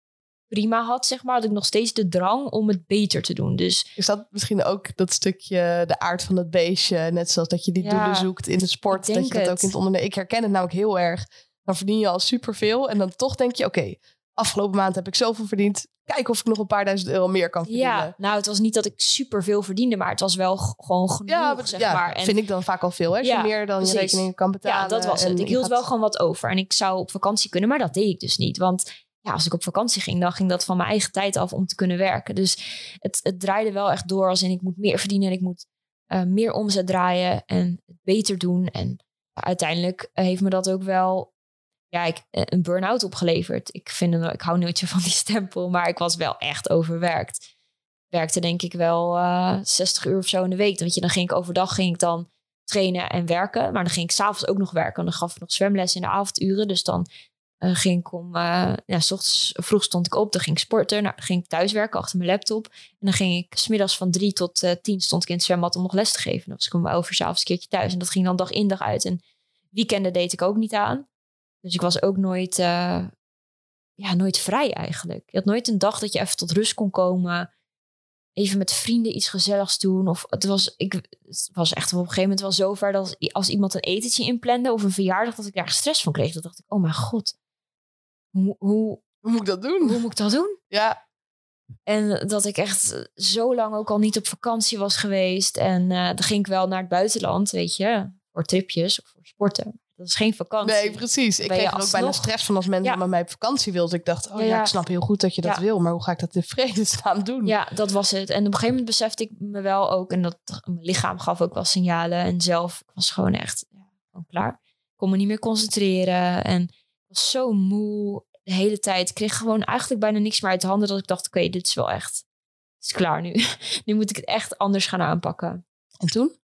prima had, zeg maar, had ik nog steeds de drang om het beter te doen. Dus is dat misschien ook dat stukje de aard van het beestje, net zoals dat je die doelen zoekt in de sport, dat je dat ook in het ondernemen. Ik herken het namelijk heel erg. Dan verdien je al superveel en dan toch denk je, oké, afgelopen maand heb ik zoveel verdiend. Kijk of ik nog een paar duizend euro meer kan verdienen. Ja, nou, het was niet dat ik superveel verdiende, maar het was wel gewoon genoeg, ja, zeg ja, maar. En, vind ik dan vaak al veel, hè? Als je meer dan je rekeningen kan betalen. Ja, dat was het. Ik hield wel gewoon wat over. En ik zou op vakantie kunnen, maar dat deed ik dus niet. Want ja, als ik op vakantie ging, dan ging dat van mijn eigen tijd af om te kunnen werken. Dus het, het draaide wel echt door als in ik moet meer verdienen en ik moet uh, meer omzet draaien en het beter doen. En uiteindelijk heeft me dat ook wel ja, ik, eh, een burn-out opgeleverd. Ik, vind ik hou nooit van die stempel, maar ik was wel echt overwerkt. Werkte denk ik wel uh, eh, 60 uur of zo in de week. Want je, dan ging ik overdag ging ik dan trainen en werken. Maar dan ging ik s'avonds ook nog werken. En dan gaf ik nog zwemles in de avonduren. Dus dan uh, ging ik om, uh, ja, s ochtends vroeg stond ik op. Dan ging ik sporten. Nou, dan ging ik thuiswerken achter mijn laptop. En dan ging ik smiddags van drie tot uh, tien stond ik in het zwembad om nog les te geven. Dan was ik om elf s'avonds een keertje thuis. En dat ging dan dag in dag uit. En weekenden deed ik ook niet aan. Dus ik was ook nooit, ja, nooit vrij eigenlijk. Je had nooit een dag dat je even tot rust kon komen. Even met vrienden iets gezelligs doen. Of het was, ik, was echt op een gegeven moment wel zo ver dat als iemand een etentje inplande of een verjaardag, dat ik daar stress van kreeg. Dat dacht ik, oh mijn god, hoe, hoe, hoe moet ik dat doen? Hoe moet ik dat doen? Ja. En dat ik echt zo lang ook al niet op vakantie was geweest. En uh, dan ging ik wel naar het buitenland, weet je, voor tripjes of voor sporten. Dat is geen vakantie. Nee, precies. Ik kreeg er ook bijna stress van als mensen met mij op vakantie wilden. Ik dacht, oh ja, ik snap heel goed dat je dat wil, maar hoe ga ik dat in vredesnaam doen? Ja, dat was het. En op een gegeven moment besefte ik me wel ook, en dat mijn lichaam gaf ook wel signalen. En zelf, ik was gewoon echt gewoon klaar. Ik kon me niet meer concentreren en was zo moe de hele tijd. Ik kreeg gewoon eigenlijk bijna niks meer uit de handen dat ik dacht, oké, dit is wel echt, het is klaar nu. nu moet ik het echt anders gaan aanpakken. En toen?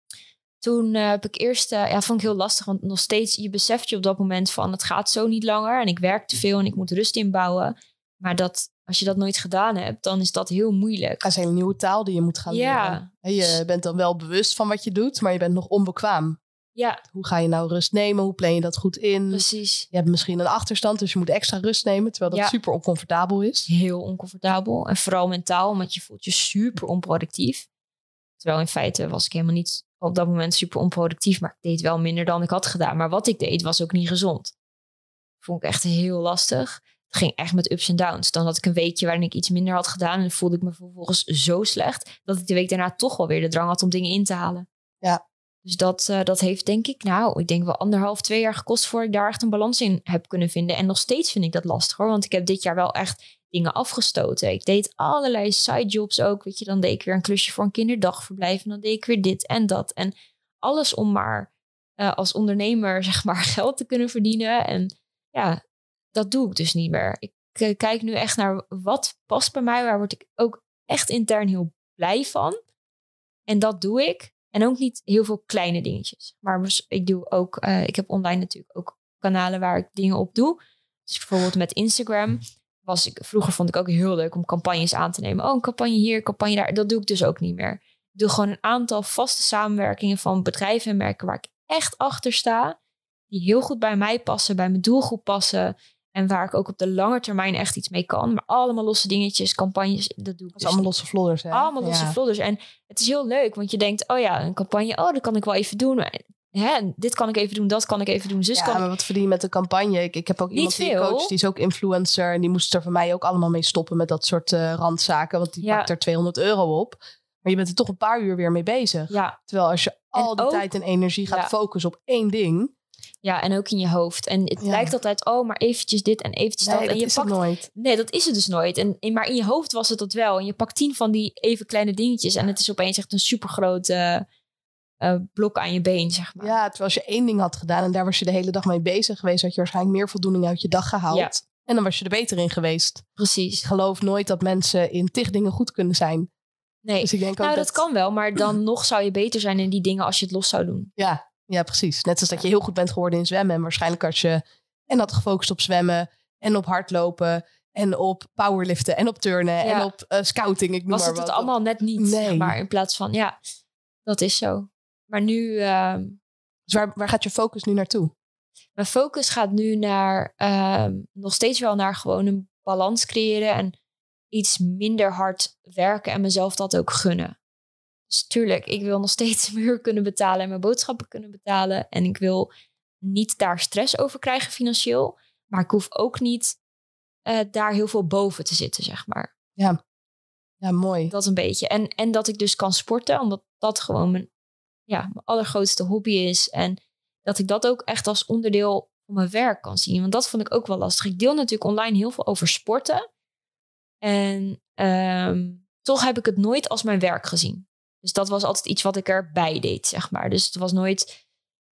toen uh, heb ik eerst, uh, ja, vond ik heel lastig, want nog steeds, je beseft je op dat moment van, het gaat zo niet langer en ik werk te veel en ik moet rust inbouwen. Maar dat, als je dat nooit gedaan hebt, dan is dat heel moeilijk. Dat is een nieuwe taal die je moet gaan ja. leren. Je bent dan wel bewust van wat je doet, maar je bent nog onbekwaam. Ja. Hoe ga je nou rust nemen? Hoe plan je dat goed in? Precies. Je hebt misschien een achterstand, dus je moet extra rust nemen, terwijl dat super oncomfortabel is. Heel oncomfortabel. En vooral mentaal, omdat je voelt je super onproductief. Terwijl in feite was ik helemaal niet op dat moment super onproductief, maar ik deed wel minder dan ik had gedaan. Maar wat ik deed was ook niet gezond. Vond ik echt heel lastig. Het ging echt met ups en downs. Dan had ik een weekje waarin ik iets minder had gedaan en dan voelde ik me vervolgens zo slecht dat ik de week daarna toch wel weer de drang had om dingen in te halen. Ja. Dus dat, uh, dat heeft denk ik, nou, ik denk wel anderhalf, twee jaar gekost voor ik daar echt een balans in heb kunnen vinden. En nog steeds vind ik dat lastig hoor, want ik heb dit jaar wel echt dingen afgestoten. Ik deed allerlei sidejobs ook. Weet je, dan deed ik weer een klusje voor een kinderdagverblijf. En dan deed ik weer dit en dat. En alles om maar uh, als ondernemer, zeg maar, geld te kunnen verdienen. En ja, dat doe ik dus niet meer. Ik uh, kijk nu echt naar wat past bij mij. Waar word ik ook echt intern heel blij van. En dat doe ik. En ook niet heel veel kleine dingetjes. Maar ik doe ook, uh, ik heb online natuurlijk ook kanalen waar ik dingen op doe. Dus bijvoorbeeld met Instagram was ik, vroeger vond ik ook heel leuk om campagnes aan te nemen. Oh, een campagne hier, campagne daar. Dat doe ik dus ook niet meer. Ik doe gewoon een aantal vaste samenwerkingen van bedrijven en merken waar ik echt achter sta. Die heel goed bij mij passen, bij mijn doelgroep passen. En waar ik ook op de lange termijn echt iets mee kan. Maar allemaal losse dingetjes, campagnes, dat doe ik dus allemaal losse vlodders, hè? Allemaal losse ja. En het is heel leuk, want je denkt, oh ja, een campagne, oh, dat kan ik wel even doen hè, dit kan ik even doen, dat kan ik even doen. Zus ja, kan maar wat verdien je met een campagne? Ik, ik heb ook iemand die coach, die is ook influencer. En die moest er voor mij ook allemaal mee stoppen met dat soort uh, randzaken. Want die pakt er 200 euro op. Maar je bent er toch een paar uur weer mee bezig. Ja. Terwijl als je al die tijd en energie gaat focussen op één ding. Ja, en ook in je hoofd. En het Ja. lijkt altijd, oh, maar eventjes dit en eventjes Nee, dat. En dat je is het pakt nooit. Nee, dat is het dus nooit. En, maar in je hoofd was het dat wel. En je pakt tien van die even kleine dingetjes. En het is opeens echt een supergroot eh, blok aan je been, zeg maar. Ja, terwijl als je één ding had gedaan en daar was je de hele dag mee bezig geweest, had je waarschijnlijk meer voldoening uit je dag gehaald. Ja. En dan was je er beter in geweest. Ik Precies. geloof nooit dat mensen in tig dingen goed kunnen zijn. Nee, Dus ik denk nou dat kan wel. Maar dan nog zou je beter zijn in die dingen als je het los zou doen. Ja, ja, precies. Net als dat je heel goed bent geworden in zwemmen. En waarschijnlijk als je en had gefocust op zwemmen en op hardlopen en op powerliften en op turnen en op eh, scouting. Ik noem Was maar het het allemaal net niet, Nee. maar. In plaats van, ja, dat is zo. Maar nu, ehm, Dus waar, waar gaat je focus nu naartoe? mijn focus gaat nu naar, ehm, nog steeds wel naar gewoon een balans creëren. En iets minder hard werken en mezelf dat ook gunnen. Dus tuurlijk, ik wil nog steeds mijn huur kunnen betalen en mijn boodschappen kunnen betalen. En ik wil niet daar stress over krijgen financieel. Maar ik hoef ook niet eh, daar heel veel boven te zitten, zeg maar. Ja, mooi. Dat een beetje. En, en dat ik dus kan sporten, omdat dat gewoon mijn, ja, mijn allergrootste hobby is. En dat ik dat ook echt als onderdeel van mijn werk kan zien. Want dat vond ik ook wel lastig. Ik deel natuurlijk online heel veel over sporten. En ehm, toch heb ik het nooit als mijn werk gezien. Dus dat was altijd iets wat ik erbij deed, zeg maar. Dus het was nooit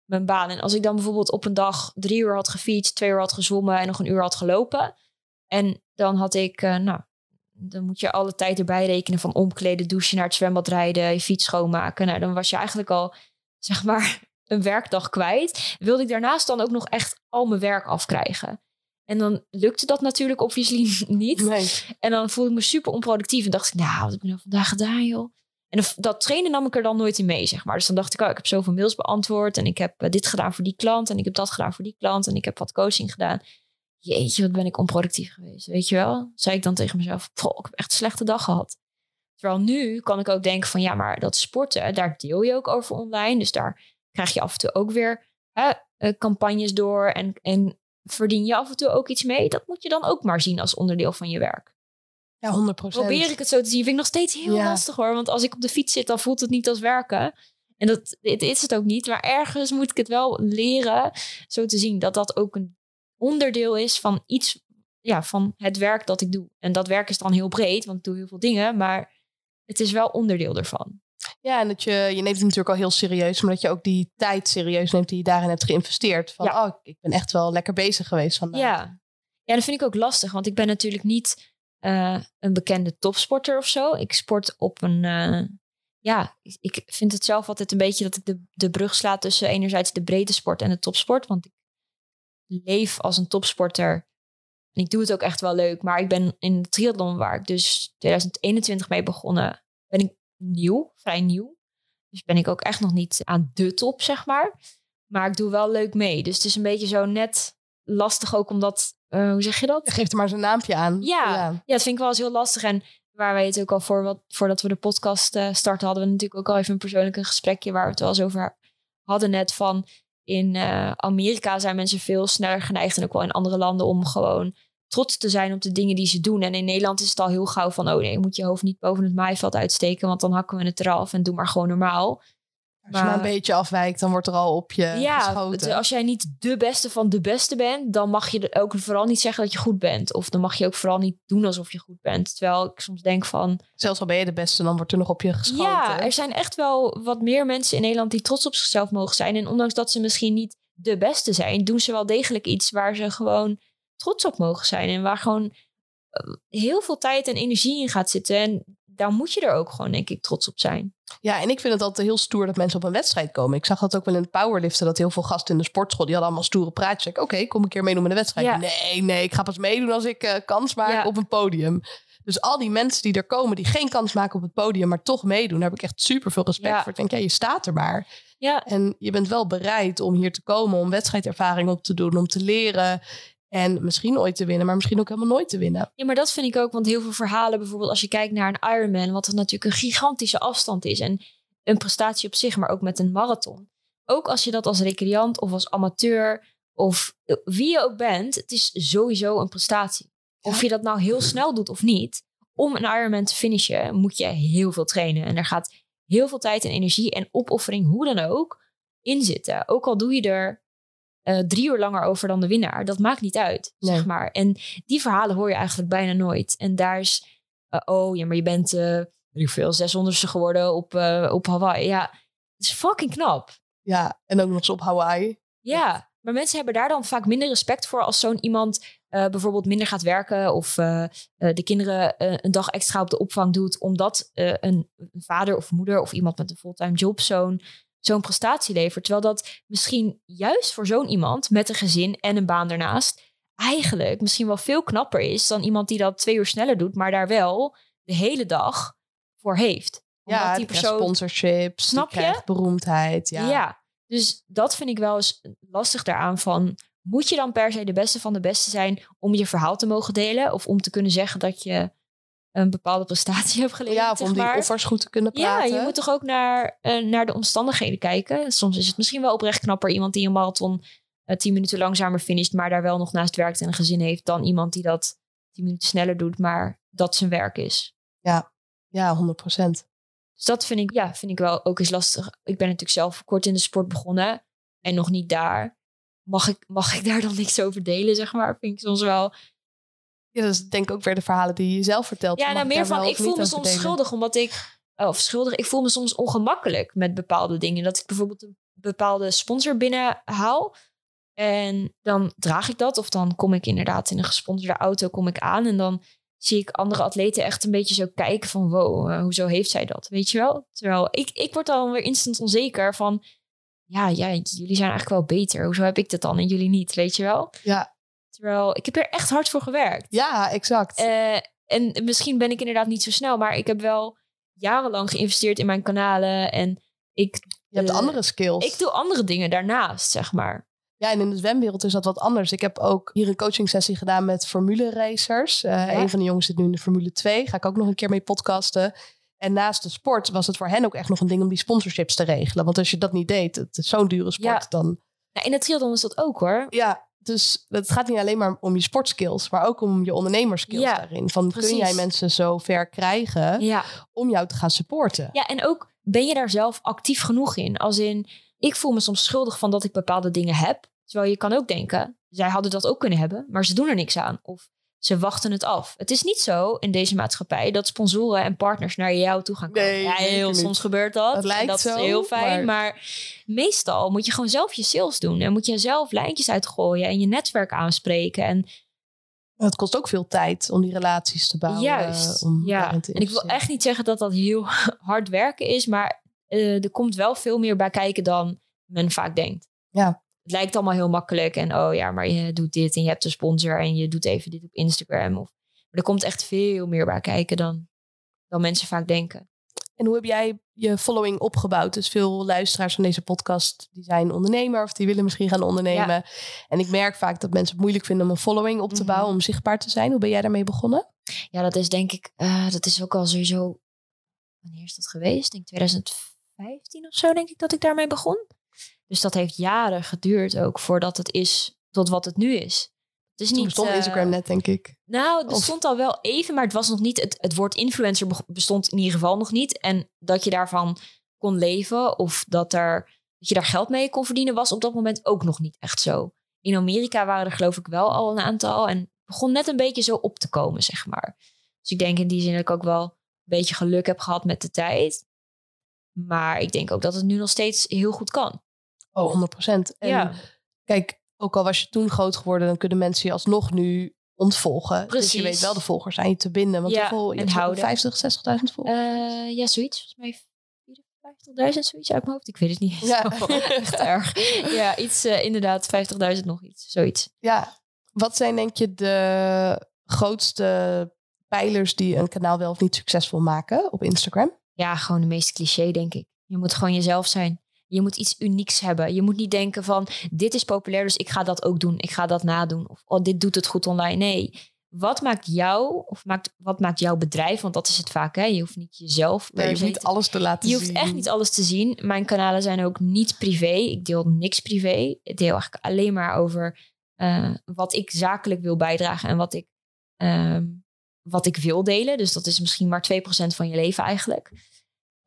mijn baan. En als ik dan bijvoorbeeld op een dag drie uur had gefietst, twee uur had gezwommen en nog een uur had gelopen. En dan had ik, eh, nou, dan moet je alle tijd erbij rekenen van omkleden, douchen, naar het zwembad rijden, je fiets schoonmaken. Nou, dan was je eigenlijk al, zeg maar, een werkdag kwijt. Wilde ik daarnaast dan ook nog echt al mijn werk afkrijgen. En dan lukte dat natuurlijk obviously niet. Nee. En dan voelde ik me super onproductief. En dacht ik, nou, wat heb ik nou vandaag gedaan, joh? En dat- trainen nam ik er dan nooit in mee, zeg maar. Dus dan dacht ik, oh, ik heb zoveel mails beantwoord. En ik heb eh, dit gedaan voor die klant. En ik heb dat gedaan voor die klant. En ik heb wat coaching gedaan. Jeetje, wat ben ik onproductief geweest. Weet je wel? Zei ik dan tegen mezelf, "Poh, ik heb echt een slechte dag gehad. Terwijl nu kan ik ook denken van, ja, maar dat sporten, daar deel je ook over online. Dus daar krijg je af en toe ook weer hè, eh, campagnes door. En, en verdien je af en toe ook iets mee. Dat moet je dan ook maar zien als onderdeel van je werk. Ja, 100 procent. Probeer ik het zo te zien, vind ik nog steeds heel Ja. lastig hoor. Want als ik op de fiets zit, dan voelt het niet als werken. En dat dit is het ook niet. Maar ergens moet ik het wel leren zo te zien dat dat ook een onderdeel is van iets, ja, van het werk dat ik doe. En dat werk is dan heel breed, want ik doe heel veel dingen. Maar het is wel onderdeel ervan. Ja, en dat je, je neemt het natuurlijk al heel serieus, maar dat je ook die tijd serieus neemt die je daarin hebt geïnvesteerd. Van, Ja. oh, ik ben echt wel lekker bezig geweest vandaag. Ja. ja, dat vind ik ook lastig. Want ik ben natuurlijk niet eh, een bekende topsporter of zo. Ik sport op een... eh, ja, ik- vind het zelf altijd een beetje dat ik de, de brug sla tussen enerzijds de breedte sport en de topsport. Want ik leef als een topsporter. En ik doe het ook echt wel leuk. Maar ik ben in de triathlon waar ik dus 2021 mee begonnen, ben ik nieuw, vrij nieuw. Dus ben ik ook echt nog niet aan de top, zeg maar. Maar ik doe wel leuk mee. Dus het is een beetje zo net lastig ook omdat, eh, hoe zeg je dat? Geef er maar zijn naampje aan. Ja, ja. dat vind ik wel eens heel lastig. En waar wij het ook al voor wat, voordat we de podcast eh, starten, hadden we natuurlijk ook al even een persoonlijk een gesprekje waar we het wel eens over hadden net van in eh, Amerika zijn mensen veel sneller geneigd en ook wel in andere landen om gewoon trots te zijn op de dingen die ze doen. En in Nederland is het al heel gauw van, oh nee, je moet je hoofd niet boven het maaiveld uitsteken, want dan hakken we het eraf en doe maar gewoon normaal. Als je maar een beetje afwijkt, dan wordt er al op je ja, geschoten. het- als jij niet de beste van de beste bent, dan mag je er ook vooral niet zeggen dat je goed bent. Of dan mag je ook vooral niet doen alsof je goed bent. Terwijl ik soms denk van, Zelfs al ben je de beste, dan wordt er nog op je geschoten. ja, er zijn echt wel wat meer mensen in Nederland die trots op zichzelf mogen zijn. En ondanks dat ze misschien niet de beste zijn, doen ze wel degelijk iets waar ze gewoon trots op mogen zijn. En waar gewoon eh, heel veel tijd en energie in gaat zitten. En daar moet je er ook gewoon, denk ik, trots op zijn. Ja, en ik vind het altijd heel stoer dat mensen op een wedstrijd komen. Ik zag dat ook wel in het powerliften, dat heel veel gasten in de sportschool, die hadden allemaal stoere praatjes. Ik, Oké, kom een keer meedoen met de wedstrijd. Ja. Nee, nee, ik ga pas meedoen als ik eh, kans maak Ja. op een podium. Dus al die mensen die er komen, die geen kans maken op het podium, maar toch meedoen, daar heb ik echt super veel respect Ja. voor. Ik denk, ja, je staat er maar. Ja, En je bent wel bereid om hier te komen, om wedstrijdervaring op te doen, om te leren. En misschien ooit te winnen, maar misschien ook helemaal nooit te winnen. Ja, maar dat vind ik ook, want heel veel verhalen, bijvoorbeeld als je kijkt naar een Ironman, wat natuurlijk een gigantische afstand is en een prestatie op zich, maar ook met een marathon. Ook als je dat als recreant of als amateur of wie je ook bent, het is sowieso een prestatie. Of je dat nou heel snel doet of niet, om een Ironman te finishen moet je heel veel trainen. En er gaat heel veel tijd en energie en opoffering, hoe dan ook, in zitten. Ook al doe je er eh, drie uur langer over dan de winnaar. Dat maakt niet uit, Nee. zeg maar. En die verhalen hoor je eigenlijk bijna nooit. En daar is, eh, oh ja, maar je bent, ik veel, 600ste geworden op, eh, op Hawaii. Ja, het is fucking knap. Ja, en ook nog eens op Hawaii. Ja, maar mensen hebben daar dan vaak minder respect voor als zo'n iemand bijvoorbeeld minder gaat werken of de kinderen een dag extra op de opvang doet, omdat een, een vader of moeder of iemand met een fulltime job zo'n zo'n prestatie levert. Terwijl dat misschien juist voor zo'n iemand met een gezin en een baan daarnaast eigenlijk misschien wel veel knapper is dan iemand die dat twee uur sneller doet, maar daar wel de hele dag voor heeft. Omdat Ja, die persoon sponsorships, Snap je? krijgt beroemdheid. Ja. ja. dus dat vind ik wel eens lastig daaraan van... moet je dan per se de beste van de beste zijn... om je verhaal te mogen delen... of om te kunnen zeggen dat je een bepaalde prestatie hebt geleverd, Ja, of zeg om die offers goed te kunnen Ja, praten. je moet toch ook naar, eh, naar de omstandigheden kijken. Soms is het misschien wel oprecht knapper... iemand die een marathon eh, tien minuten langzamer finisht... maar daar wel nog naast werkt en een gezin heeft... dan iemand die dat tien minuten sneller doet... maar dat zijn werk is. Ja, 100 procent. Dus dat vind ik, ja, vind ik wel ook eens lastig. Ik ben natuurlijk zelf kort in de sport begonnen en nog niet daar. Mag ik, mag ik daar dan niks over delen, zeg maar? Vind ik soms wel. Ja, dat is denk ik ook weer de verhalen die je zelf vertelt. Ja, nou meer van, ik voel me soms delen? schuldig omdat ik, of schuldig, ik voel me soms ongemakkelijk met bepaalde dingen. Dat ik bijvoorbeeld een bepaalde sponsor binnenhaal en dan draag ik dat. Of dan kom ik inderdaad in een gesponsorde auto kom ik aan en dan zie ik andere atleten echt een beetje zo kijken van wow, eh, hoezo heeft zij dat? Weet je wel? Terwijl ik, ik word dan weer instant onzeker van ja, ja, jullie zijn eigenlijk wel beter. Hoezo heb ik dat dan en jullie niet? Weet je wel? Ja. Terwijl ik heb er echt hard voor gewerkt. Ja, exact. Eh, en misschien ben ik inderdaad niet zo snel, maar ik heb wel jarenlang geïnvesteerd in mijn kanalen. En ik, je hebt eh, andere skills. ik doe andere dingen daarnaast, zeg maar. Ja, en in de zwemwereld is dat wat anders. Ik heb ook hier een coaching sessie gedaan met formule racers. Ja. Een van de jongens zit nu in de Formule 2. Ga ik ook nog een keer mee podcasten. En naast de sport was het voor hen ook echt nog een ding om die sponsorships te regelen. Want als je dat niet deed, het is zo'n dure sport, Ja. dan... Nou, in de triathlon is dat ook hoor. Ja, dus het gaat niet alleen maar om je sportskills, maar ook om je ondernemerskills Ja, daarin. Van kun jij mensen zo ver krijgen Ja. om jou te gaan supporten? ja, en ook ben je daar zelf actief genoeg in? Als in, ik voel me soms schuldig van dat ik bepaalde dingen heb. Terwijl je kan ook denken, zij hadden dat ook kunnen hebben, maar ze doen er niks aan. Of ze wachten het af. Het is niet zo in deze maatschappij dat sponsoren en partners naar jou toe gaan komen. Nee, ja, heel niet. soms gebeurt dat. Het lijkt en dat zo, is heel fijn. maar- Maar... meestal moet je gewoon zelf je sales doen. En moet je zelf lijntjes uitgooien en je netwerk aanspreken. En Het kost ook veel tijd om die relaties te bouwen. Juist, Om ja. te En ik wil echt niet zeggen dat dat heel hard werken is, maar eh, er komt wel veel meer bij kijken dan men vaak denkt. Ja. Het lijkt allemaal heel makkelijk en oh ja, maar je doet dit en je hebt een sponsor en je doet even dit op Instagram. Of, maar er komt echt veel meer bij kijken dan, dan mensen vaak denken. En hoe heb jij je following opgebouwd? Dus veel luisteraars van deze podcast die zijn ondernemer of die willen misschien gaan ondernemen. En ik merk vaak dat mensen het moeilijk vinden om een following op te Mhm. bouwen, om zichtbaar te zijn. Hoe ben jij daarmee begonnen? Ja, dat is denk ik, eh, dat is ook al sowieso, wanneer is dat geweest? Ik denk 2015 of zo denk ik dat ik daarmee begon. Dus dat heeft jaren geduurd ook voordat het is tot wat het nu is. Het is Toen niet, bestond eh, Instagram net, denk ik. Nou, het Of- bestond al wel even, maar het was nog niet. Het, het woord influencer be- bestond in ieder geval nog niet. En dat je daarvan kon leven of dat, er, dat je daar geld mee kon verdienen, was op dat moment ook nog niet echt zo. In Amerika waren er geloof ik wel al een aantal en het begon net een beetje zo op te komen, zeg maar. Dus ik denk in die zin dat ik ook wel een beetje geluk heb gehad met de tijd. Maar ik denk ook dat het nu nog steeds heel goed kan. Oh, 100% En ja, kijk, ook al was je toen groot geworden, dan kunnen mensen je alsnog nu ontvolgen. Dus je weet wel de volgers aan je te binden. Want Ja, hoeveel, je en hebt zo'n houden. 50, 60.000 volgers. Eh, ja, zoiets. Volgens mij 54.000, zoiets uit mijn hoofd. Ik weet het niet. Ja. Echt erg. Ja, iets eh, inderdaad, 50.000 nog iets. Zoiets. Ja, wat zijn denk je de grootste pijlers die een kanaal wel of niet succesvol maken op Instagram? Ja, gewoon de meeste cliché, denk ik. Je moet gewoon jezelf zijn. Je moet iets unieks hebben. Je moet niet denken van, dit is populair, dus ik ga dat ook doen. Ik ga dat nadoen. Of, oh, dit doet het goed online. Nee. Wat maakt jou, of maakt, wat maakt jouw bedrijf? Want dat is het vaak, hè? Je hoeft niet jezelf Nee, je hoeft niet alles te laten Je zien. hoeft echt niet alles te zien. Mijn kanalen zijn ook niet privé. Ik deel niks privé. Ik deel eigenlijk alleen maar over eh, wat ik zakelijk wil bijdragen en wat ik, ehm, wat ik wil delen. Dus dat is misschien maar 2% van je leven eigenlijk.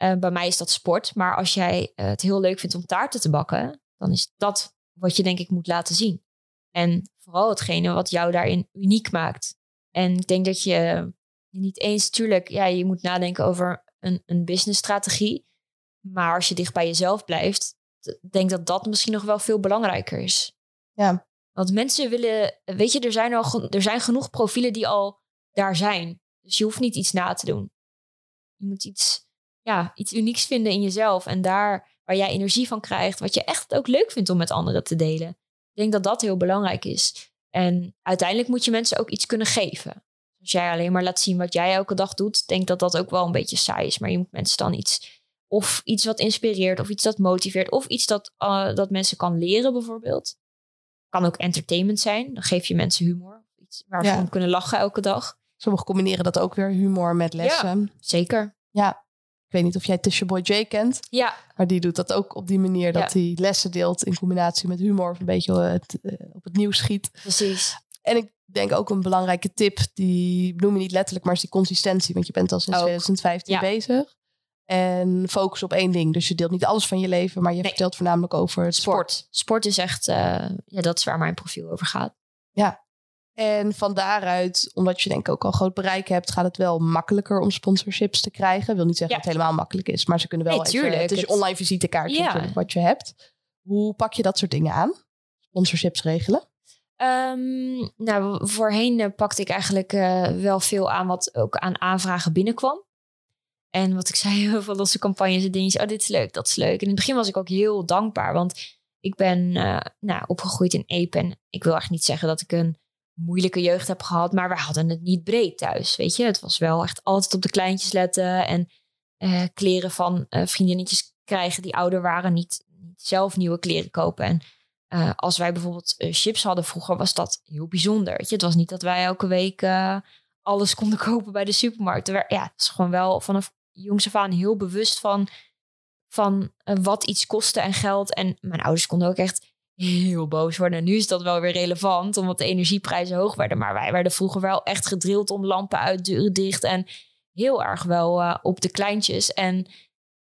Eh, bij mij is dat sport. Maar als jij eh, het heel leuk vindt om taarten te bakken, dan is dat wat je denk ik moet laten zien. En vooral hetgene wat jou daarin uniek maakt. En ik denk dat je niet eens, tuurlijk, ja, je moet nadenken over een, een businessstrategie. Maar als je dicht bij jezelf blijft, denk dat dat misschien nog wel veel belangrijker is. Ja. Want mensen willen, weet je, er zijn, al, er zijn genoeg profielen die al daar zijn. Dus je hoeft niet iets na te doen. Je moet iets, ja, iets unieks vinden in jezelf. En daar waar jij energie van krijgt, wat je echt ook leuk vindt om met anderen te delen. Ik denk dat dat heel belangrijk is. En uiteindelijk moet je mensen ook iets kunnen geven. Als jij alleen maar laat zien wat jij elke dag doet, denk dat dat ook wel een beetje saai is. Maar je moet mensen dan iets, of iets wat inspireert, of iets dat motiveert, of iets dat, uh, dat mensen kan leren bijvoorbeeld. Kan ook entertainment zijn. Dan geef je mensen humor. Iets waar ze om kunnen lachen elke dag. Sommigen combineren dat ook weer humor met lessen. Ja, zeker. Ja. Ik weet niet of jij Tisha Boy J kent. Ja. Maar die doet dat ook op die manier dat hij lessen deelt in combinatie met humor. Of een beetje het, uh, op het nieuws schiet. Precies. En ik denk ook een belangrijke tip, die noem je niet letterlijk, maar is die consistentie. Want je bent al sinds 2015 bezig. En focus op één ding. Dus je deelt niet alles van je leven, maar je vertelt voornamelijk over het sport. Sport, sport is echt, uh, ja, dat is waar mijn profiel over gaat. Ja. En van daaruit, omdat je denk ik ook al groot bereik hebt, gaat het wel makkelijker om sponsorships te krijgen. wil niet zeggen dat het helemaal makkelijk is, maar ze kunnen wel nee, even, het is je online visitekaartje ja. wat je hebt. Hoe pak je dat soort dingen aan? Sponsorships regelen? Um, nou, voorheen uh, pakte ik eigenlijk uh, wel veel aan wat ook aan aanvragen binnenkwam. En wat ik zei, heel veel losse campagnes en dingen. Oh, dit is leuk, dat is leuk. En in het begin was ik ook heel dankbaar, want ik ben uh, nou, opgegroeid in Epe. En ik wil echt niet zeggen dat ik een moeilijke jeugd heb gehad, maar we hadden het niet breed thuis. Weet je, het was wel echt altijd op de kleintjes letten en kleren van vriendinnetjes krijgen die ouder waren, niet, zelf nieuwe kleren kopen. En uh, als wij bijvoorbeeld chips hadden vroeger, was dat heel bijzonder. Weet je? Het was niet dat wij elke week alles konden kopen bij de supermarkt. Ja, het is gewoon wel vanaf jongs af aan heel bewust van, van wat iets kostte en geld. En mijn ouders konden ook echt heel boos worden. nu is dat wel weer relevant, omdat de energieprijzen hoog werden. Maar wij werden vroeger wel echt gedrild om lampen uit, deuren dicht. En heel erg wel op de kleintjes. En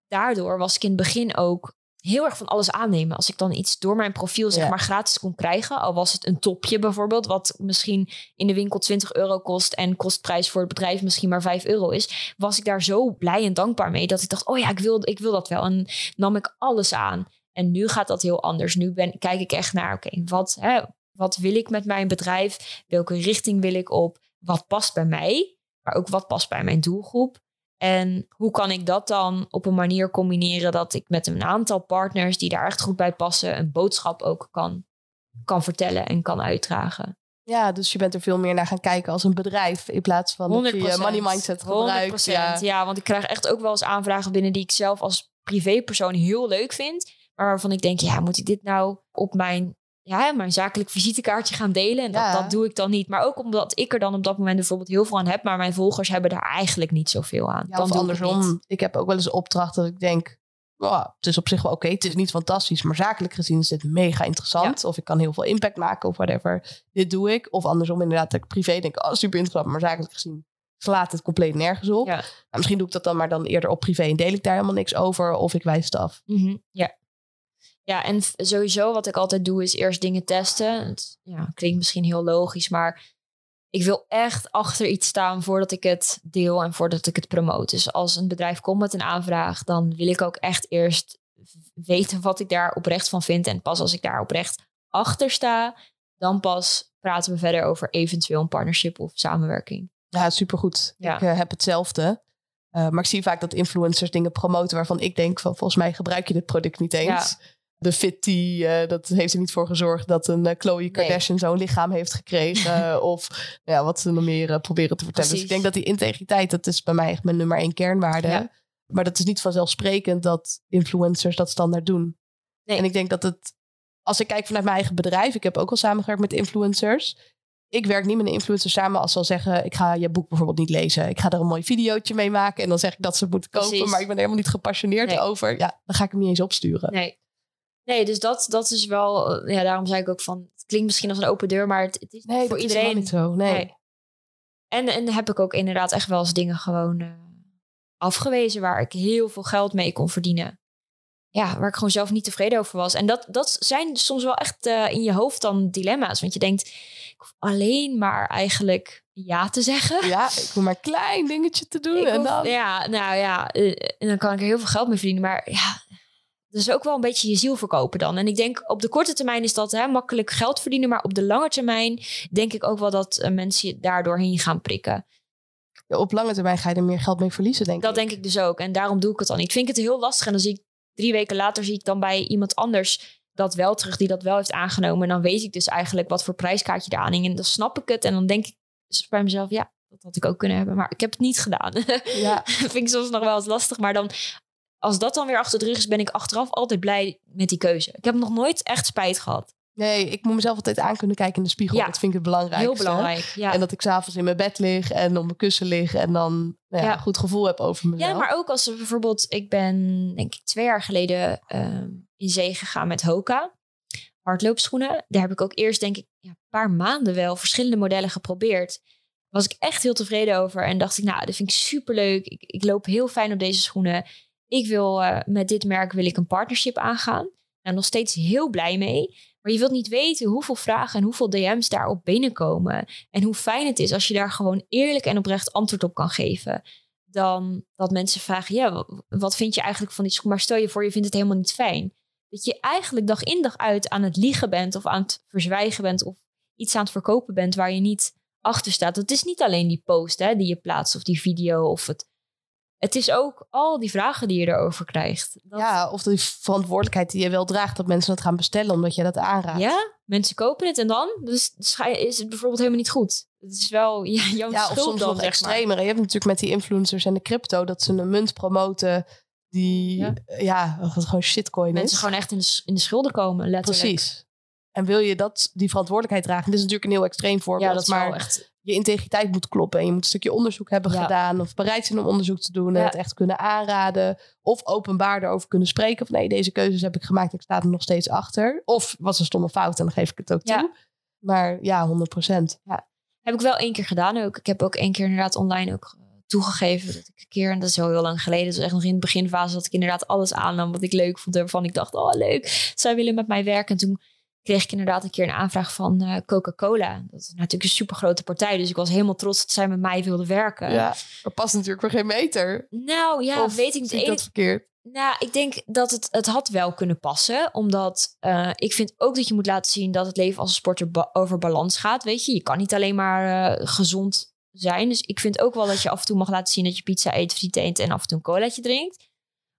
daardoor was ik in het begin ook heel erg van alles aannemen. Als ik dan iets door mijn profiel zeg maar gratis kon krijgen, al was het een topje bijvoorbeeld, wat misschien in de winkel 20 euro kost en kostprijs voor het bedrijf misschien maar 5 euro is, was ik daar zo blij en dankbaar mee dat ik dacht, oh ja, ik wil, ik wil dat wel. En nam ik alles aan. En nu gaat dat heel anders. Nu ben, kijk ik echt naar, oké, wat, hè, wat wil ik met mijn bedrijf? Welke richting wil ik op? Wat past bij mij? Maar ook wat past bij mijn doelgroep? En hoe kan ik dat dan op een manier combineren dat ik met een aantal partners die daar echt goed bij passen, een boodschap ook kan, kan vertellen en kan uitdragen. Ja, dus je bent er veel meer naar gaan kijken als een bedrijf in plaats van 100%, dat je je money mindset gebruikt. Ja. ja, want ik krijg echt ook wel eens aanvragen binnen die ik zelf als privépersoon heel leuk vind. Waarvan ik denk, ja, moet ik dit nou op mijn ja, mijn zakelijk visitekaartje gaan delen. En dat, dat doe ik dan niet. Maar ook omdat ik er dan op dat moment bijvoorbeeld heel veel aan heb. Maar mijn volgers hebben daar eigenlijk niet zoveel aan. dan andersom. Ik, ik, heb ook wel eens opdracht dat ik denk... Oh, het is op zich wel oké. Het is niet fantastisch. Maar zakelijk gezien is dit mega interessant. Of ik kan heel veel impact maken of whatever. Dit doe ik. Of andersom inderdaad dat ik privé denk... Oh, super interessant. Maar zakelijk gezien slaat het compleet nergens op. Nou, misschien doe ik dat dan maar dan eerder op privé... en deel ik daar helemaal niks over. Of ik wijs het af. Mhm, ja. Ja, en sowieso wat ik altijd doe is eerst dingen testen. Het ja, klinkt misschien heel logisch, maar ik wil echt achter iets staan voordat ik het deel en voordat ik het promote. Dus als een bedrijf komt met een aanvraag, dan wil ik ook echt eerst weten wat ik daar oprecht van vind. En pas als ik daar oprecht achter sta, dan pas praten we verder over eventueel een partnership of samenwerking. Ja, supergoed. Ja. Ik uh, heb hetzelfde. Uh, maar ik zie vaak dat influencers dingen promoten waarvan ik denk van volgens mij gebruik je dit product niet eens. Ja de fit uh, dat heeft er niet voor gezorgd dat een uh, Chloe Kardashian zo'n lichaam heeft gekregen. of ja, wat ze nog meer uh, proberen te vertellen. Dus ik denk dat die integriteit, dat is bij mij echt mijn nummer één kernwaarde. Maar dat is niet vanzelfsprekend dat influencers dat standaard doen. Nee. En ik denk dat het, als ik kijk vanuit mijn eigen bedrijf, ik heb ook al samengewerkt met influencers. Ik werk niet met een influencer samen als ze al zeggen: Ik ga je boek bijvoorbeeld niet lezen. Ik ga er een mooi videootje mee maken. En dan zeg ik dat ze het moeten kopen. Maar ik ben helemaal niet gepassioneerd over. Ja, dan ga ik hem niet eens opsturen. Nee. Nee, dus dat, dat is wel. Ja, daarom zei ik ook van. Het klinkt misschien als een open deur, maar het, het is nee, voor iedereen. Is niet zo. Nee. En, en heb ik ook inderdaad echt wel eens dingen gewoon uh, afgewezen waar ik heel veel geld mee kon verdienen. ja, waar ik gewoon zelf niet tevreden over was. En dat, dat zijn soms wel echt uh, in je hoofd dan dilemma's. Want je denkt, ik hoef alleen maar eigenlijk ja te zeggen. Ja, ik hoef maar een klein dingetje te doen. en dan... Ja, nou ja, uh, en dan kan ik er heel veel geld mee verdienen. Maar ja, is ook wel een beetje je ziel verkopen dan. En ik denk op de korte termijn is dat hè, makkelijk geld verdienen. Maar op de lange termijn denk ik ook wel dat uh, mensen je daardoorheen gaan prikken. Ja, op lange termijn ga je er meer geld mee verliezen, denk dat ik. Dat denk ik dus ook. En daarom doe ik het dan niet. Ik vind het heel lastig. En dan zie ik drie weken later zie ik dan bij iemand anders dat wel terug, die dat wel heeft aangenomen. En dan weet ik dus eigenlijk wat voor prijskaartje daar aan hing. En dan snap ik het. En dan denk ik dus bij mezelf, ja, dat had ik ook kunnen hebben. Maar ik heb het niet gedaan. Ja. vind ik soms nog wel eens lastig. Maar dan, als dat dan weer achter de rug is, ben ik achteraf altijd blij met die keuze. Ik heb nog nooit echt spijt gehad. Nee, ik moet mezelf altijd aan kunnen kijken in de spiegel. Ja, dat vind ik het belangrijkste. Heel belangrijk, ja. En dat ik s'avonds in mijn bed lig en op mijn kussen lig en dan nou ja, een goed gevoel heb over mezelf. Ja, maar ook als bijvoorbeeld... Ik ben denk ik twee jaar geleden uh, in zee gegaan met Hoka. Hardloopschoenen. Daar heb ik ook eerst denk ik ja, een paar maanden wel verschillende modellen geprobeerd. Was ik echt heel tevreden over. En dacht ik, nou, dat vind ik superleuk. Ik, ik loop heel fijn op deze schoenen. Ik wil uh, met dit merk wil ik een partnership aangaan. Nou, nog steeds heel blij mee. Maar je wilt niet weten hoeveel vragen en hoeveel DM's daarop binnenkomen. En hoe fijn het is als je daar gewoon eerlijk en oprecht antwoord op kan geven. Dan dat mensen vragen, ja, wat vind je eigenlijk van die? Maar stel je voor, je vindt het helemaal niet fijn. Dat je eigenlijk dag in dag uit aan het liegen bent of aan het verzwijgen bent of iets aan het verkopen bent waar je niet achter staat. Het is niet alleen die post hè, die je plaatst of die video of het het is ook al die vragen die je erover krijgt. Dat... Ja, of die verantwoordelijkheid die je wel draagt dat mensen het gaan bestellen omdat je dat aanraadt. Ja, mensen kopen het en dan dus is het bijvoorbeeld helemaal niet goed. Het is wel ja, jouw ja, of soms nog extremer. Je hebt natuurlijk met die influencers en de crypto dat ze een munt promoten die ja, ja gewoon shitcoin mensen is. gewoon echt in de, in de schulden komen, letterlijk. Precies. En wil je dat, die verantwoordelijkheid dragen? Dit is natuurlijk een heel extreem voorbeeld. Ja, dat maar echt je integriteit moet kloppen. En je moet een stukje onderzoek hebben gedaan. Of bereid zijn om onderzoek te doen. En het echt kunnen aanraden. Of openbaar erover kunnen spreken. Van nee, deze keuzes heb ik gemaakt. Ik sta er nog steeds achter. Of was een stomme fout en dan geef ik het ook toe. Maar ja, 100 procent. Ja. Heb ik wel één keer gedaan ook. Ik heb ook één keer inderdaad online ook eh, toegegeven dat ik een keer, en dat is al heel lang geleden, dus echt nog in de beginfase, dat ik inderdaad alles aannam wat ik leuk vond. Waarvan ik dacht, oh leuk, zij willen met mij werken. En toen kreeg ik inderdaad een keer een aanvraag van uh, Coca-Cola. Dat is natuurlijk een super grote partij. Dus ik was helemaal trots dat zij met mij wilden werken. Ja, dat past natuurlijk voor geen meter. Nou ja, of weet ik niet. Ene... dat verkeerd? Nou, ik denk dat het, het had wel kunnen passen. Omdat uh, ik vind ook dat je moet laten zien dat het leven als een sporter ba over balans gaat. Weet je, je kan niet alleen maar uh, gezond zijn. Dus ik vind ook wel dat je af en toe mag laten zien dat je pizza eet, friet eet en af en toe een colaatje drinkt.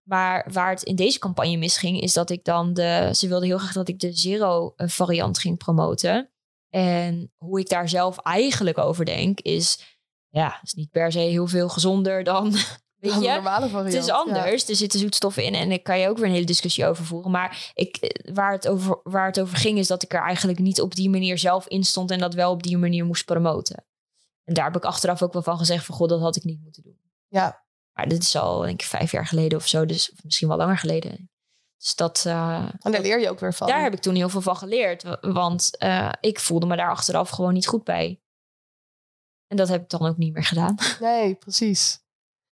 Maar waar het in deze campagne misging, is dat ik dan de. Ze wilden heel graag dat ik de zero eh, variant ging promoten. En hoe ik daar zelf eigenlijk over denk, is. Ja, is niet per se heel veel gezonder dan. Weet je? normale variant. Het is anders. Er zitten zoetstoffen in en daar kan je ook weer een hele discussie over voeren. Maar ik, eh, waar, het over, waar het over ging, is dat ik er eigenlijk niet op die manier zelf in stond en dat wel op die manier moest promoten. En daar heb ik achteraf ook wel van gezegd: van god, dat had ik niet moeten doen. Ja, maar dit is al, denk ik, vijf jaar geleden of zo. Dus misschien wel langer geleden. Dus dat. Uh, en daar leer je ook weer van. Daar heb ik toen heel veel van geleerd. Want uh, ik voelde me daar achteraf gewoon niet goed bij. En dat heb ik dan ook niet meer gedaan. Nee, precies.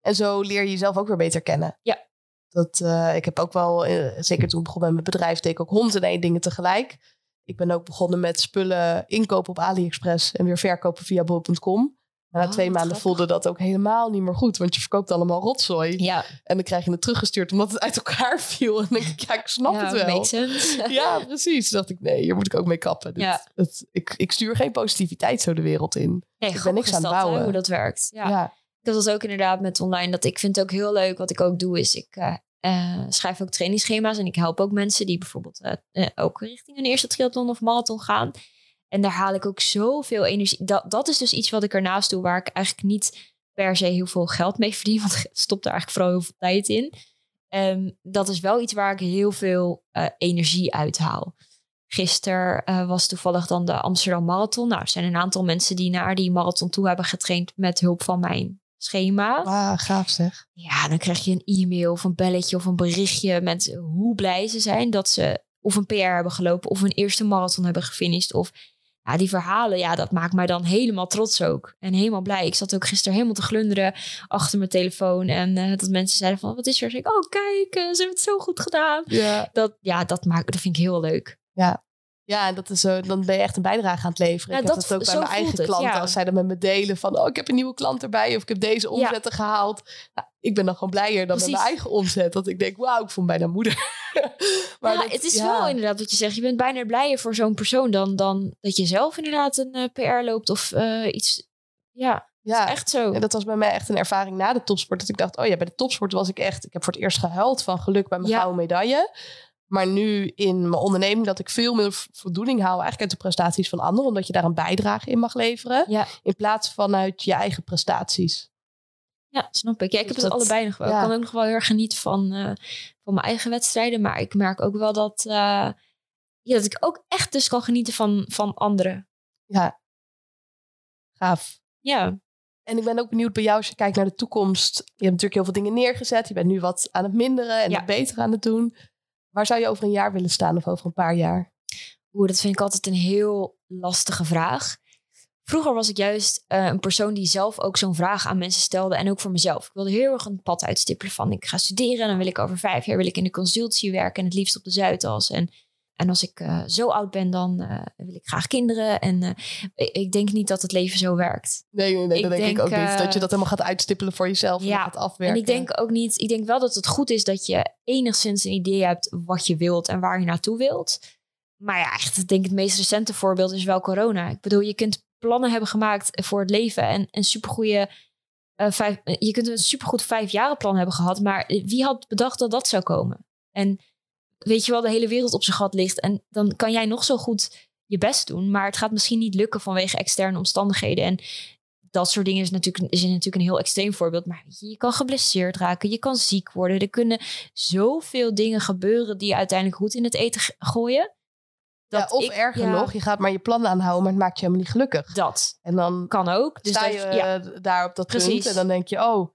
En zo leer je jezelf ook weer beter kennen. Ja. Dat, uh, ik heb ook wel, zeker toen ik begon met mijn bedrijf, deed ik ook hond en één dingen tegelijk. Ik ben ook begonnen met spullen inkopen op AliExpress en weer verkopen via bol.com. Na oh, twee maanden voelde dat ook helemaal niet meer goed. Want je verkoopt allemaal rotzooi. Ja. En dan krijg je het teruggestuurd omdat het uit elkaar viel. En dan denk ik, ja, ik snap het wel. Makes sense. ja, precies. Toen dacht ik, nee, hier moet ik ook mee kappen. ja. het, ik, ik stuur geen positiviteit zo de wereld in. Nee, ik ben niks aan het bouwen. Hè, hoe dat werkt. Ja. ja. Ik had dat ook inderdaad met online. Dat ik vind het ook heel leuk. Wat ik ook doe is, ik uh, uh, schrijf ook trainingsschema's. En ik help ook mensen die bijvoorbeeld uh, ook richting een eerste triathlon of marathon gaan. En daar haal ik ook zoveel energie. Dat, dat is dus iets wat ik ernaast doe, waar ik eigenlijk niet per se heel veel geld mee verdien. Want ik stop er eigenlijk vooral heel veel tijd in. En dat is wel iets waar ik heel veel uh, energie uithaal. Gisteren uh, was toevallig dan de Amsterdam Marathon. Nou, er zijn een aantal mensen die naar die marathon toe hebben getraind met hulp van mijn schema. Ah, gaaf zeg. Ja, dan krijg je een e-mail of een belletje of een berichtje met hoe blij ze zijn dat ze of een PR hebben gelopen of een eerste marathon hebben gefinished of ja, die verhalen, ja, dat maakt mij dan helemaal trots ook. En helemaal blij. Ik zat ook gisteren helemaal te glunderen achter mijn telefoon. En uh, dat mensen zeiden van, wat is er? Zeg ik, oh kijk, uh, ze hebben het zo goed gedaan. Ja, dat, ja, dat, maakt, dat vind ik heel leuk. Ja, ja, en dat is zo, dan ben je echt een bijdrage aan het leveren. Ja, ik dat, heb dat ook bij mijn eigen het, klanten. ja. Als zij dan met me delen van... oh, ik heb een nieuwe klant erbij... of ik heb deze omzetten gehaald. Nou, ik ben dan gewoon blijer dan met mijn eigen omzet. Dat ik denk, wauw, ik voel me bijna moeder. maar ja, dat- het is ja. wel inderdaad wat je zegt. Je bent bijna blijer voor zo'n persoon dan, dan dat je zelf inderdaad een eh, PR loopt of eh, iets. Ja, Ja, echt zo. En dat was bij mij echt een ervaring na de topsport. Dat ik dacht, oh ja, bij de topsport was ik echt... Ik heb voor het eerst gehuild van geluk bij mijn Ja. gouden medaille. Maar nu in mijn onderneming dat ik veel meer voldoening haal... eigenlijk uit de prestaties van anderen. Omdat je daar een bijdrage in mag leveren. Ja. In plaats vanuit je eigen prestaties. Ja, snap ik. Ja, ik heb Dus het dat- allebei nog wel. ja. Ik kan ook nog wel heel erg genieten van, eh, van mijn eigen wedstrijden. Maar ik merk ook wel dat, eh, ja, dat ik ook echt dus kan genieten van, van anderen. Ja, gaaf. Ja, En ik ben ook benieuwd bij jou als je kijkt naar de toekomst. Je hebt natuurlijk heel veel dingen neergezet. Je bent nu wat aan het minderen en Ja. het beter aan het doen. Waar zou je over een jaar willen staan of over een paar jaar? Oeh, dat vind ik altijd een heel lastige vraag. Vroeger was ik juist eh, een persoon die zelf ook zo'n vraag aan mensen stelde. En ook voor mezelf. Ik wilde heel erg een pad uitstippelen van ik ga studeren. En dan wil ik over vijf jaar wil ik in de consultie werken. En het liefst op de Zuidas. En, en als ik eh, zo oud ben, dan eh, wil ik graag kinderen. En ik, ik denk niet dat het leven zo werkt. Nee, nee, nee Ik dat denk, ik ook niet. Dat je dat helemaal gaat uitstippelen voor jezelf en Ja, gaat afwerken. En ik denk ook niet, ik denk wel dat het goed is dat je enigszins een idee hebt wat je wilt en waar je naartoe wilt. Maar ja, echt, ik denk het meest recente voorbeeld is wel corona. Ik bedoel, je kunt plannen hebben gemaakt voor het leven en een supergoeie. eh, vijf, je kunt een supergoed vijfjarenplan hebben gehad, maar wie had bedacht dat dat zou komen? En weet je wel, de hele wereld op zijn gat ligt. En dan kan jij nog zo goed je best doen, maar het gaat misschien niet lukken vanwege externe omstandigheden. En dat soort dingen is natuurlijk, is natuurlijk een heel extreem voorbeeld. Maar je, kan geblesseerd raken, je kan ziek worden. Er kunnen zoveel dingen gebeuren die je uiteindelijk goed in het eten g- gooien. ja, of ik- erger ja, nog, je gaat maar je plannen aanhouden, maar het maakt je helemaal niet gelukkig. Dat En dan kan ook. Dus sta dat, je ja. daar op dat punt en dan denk je, oh,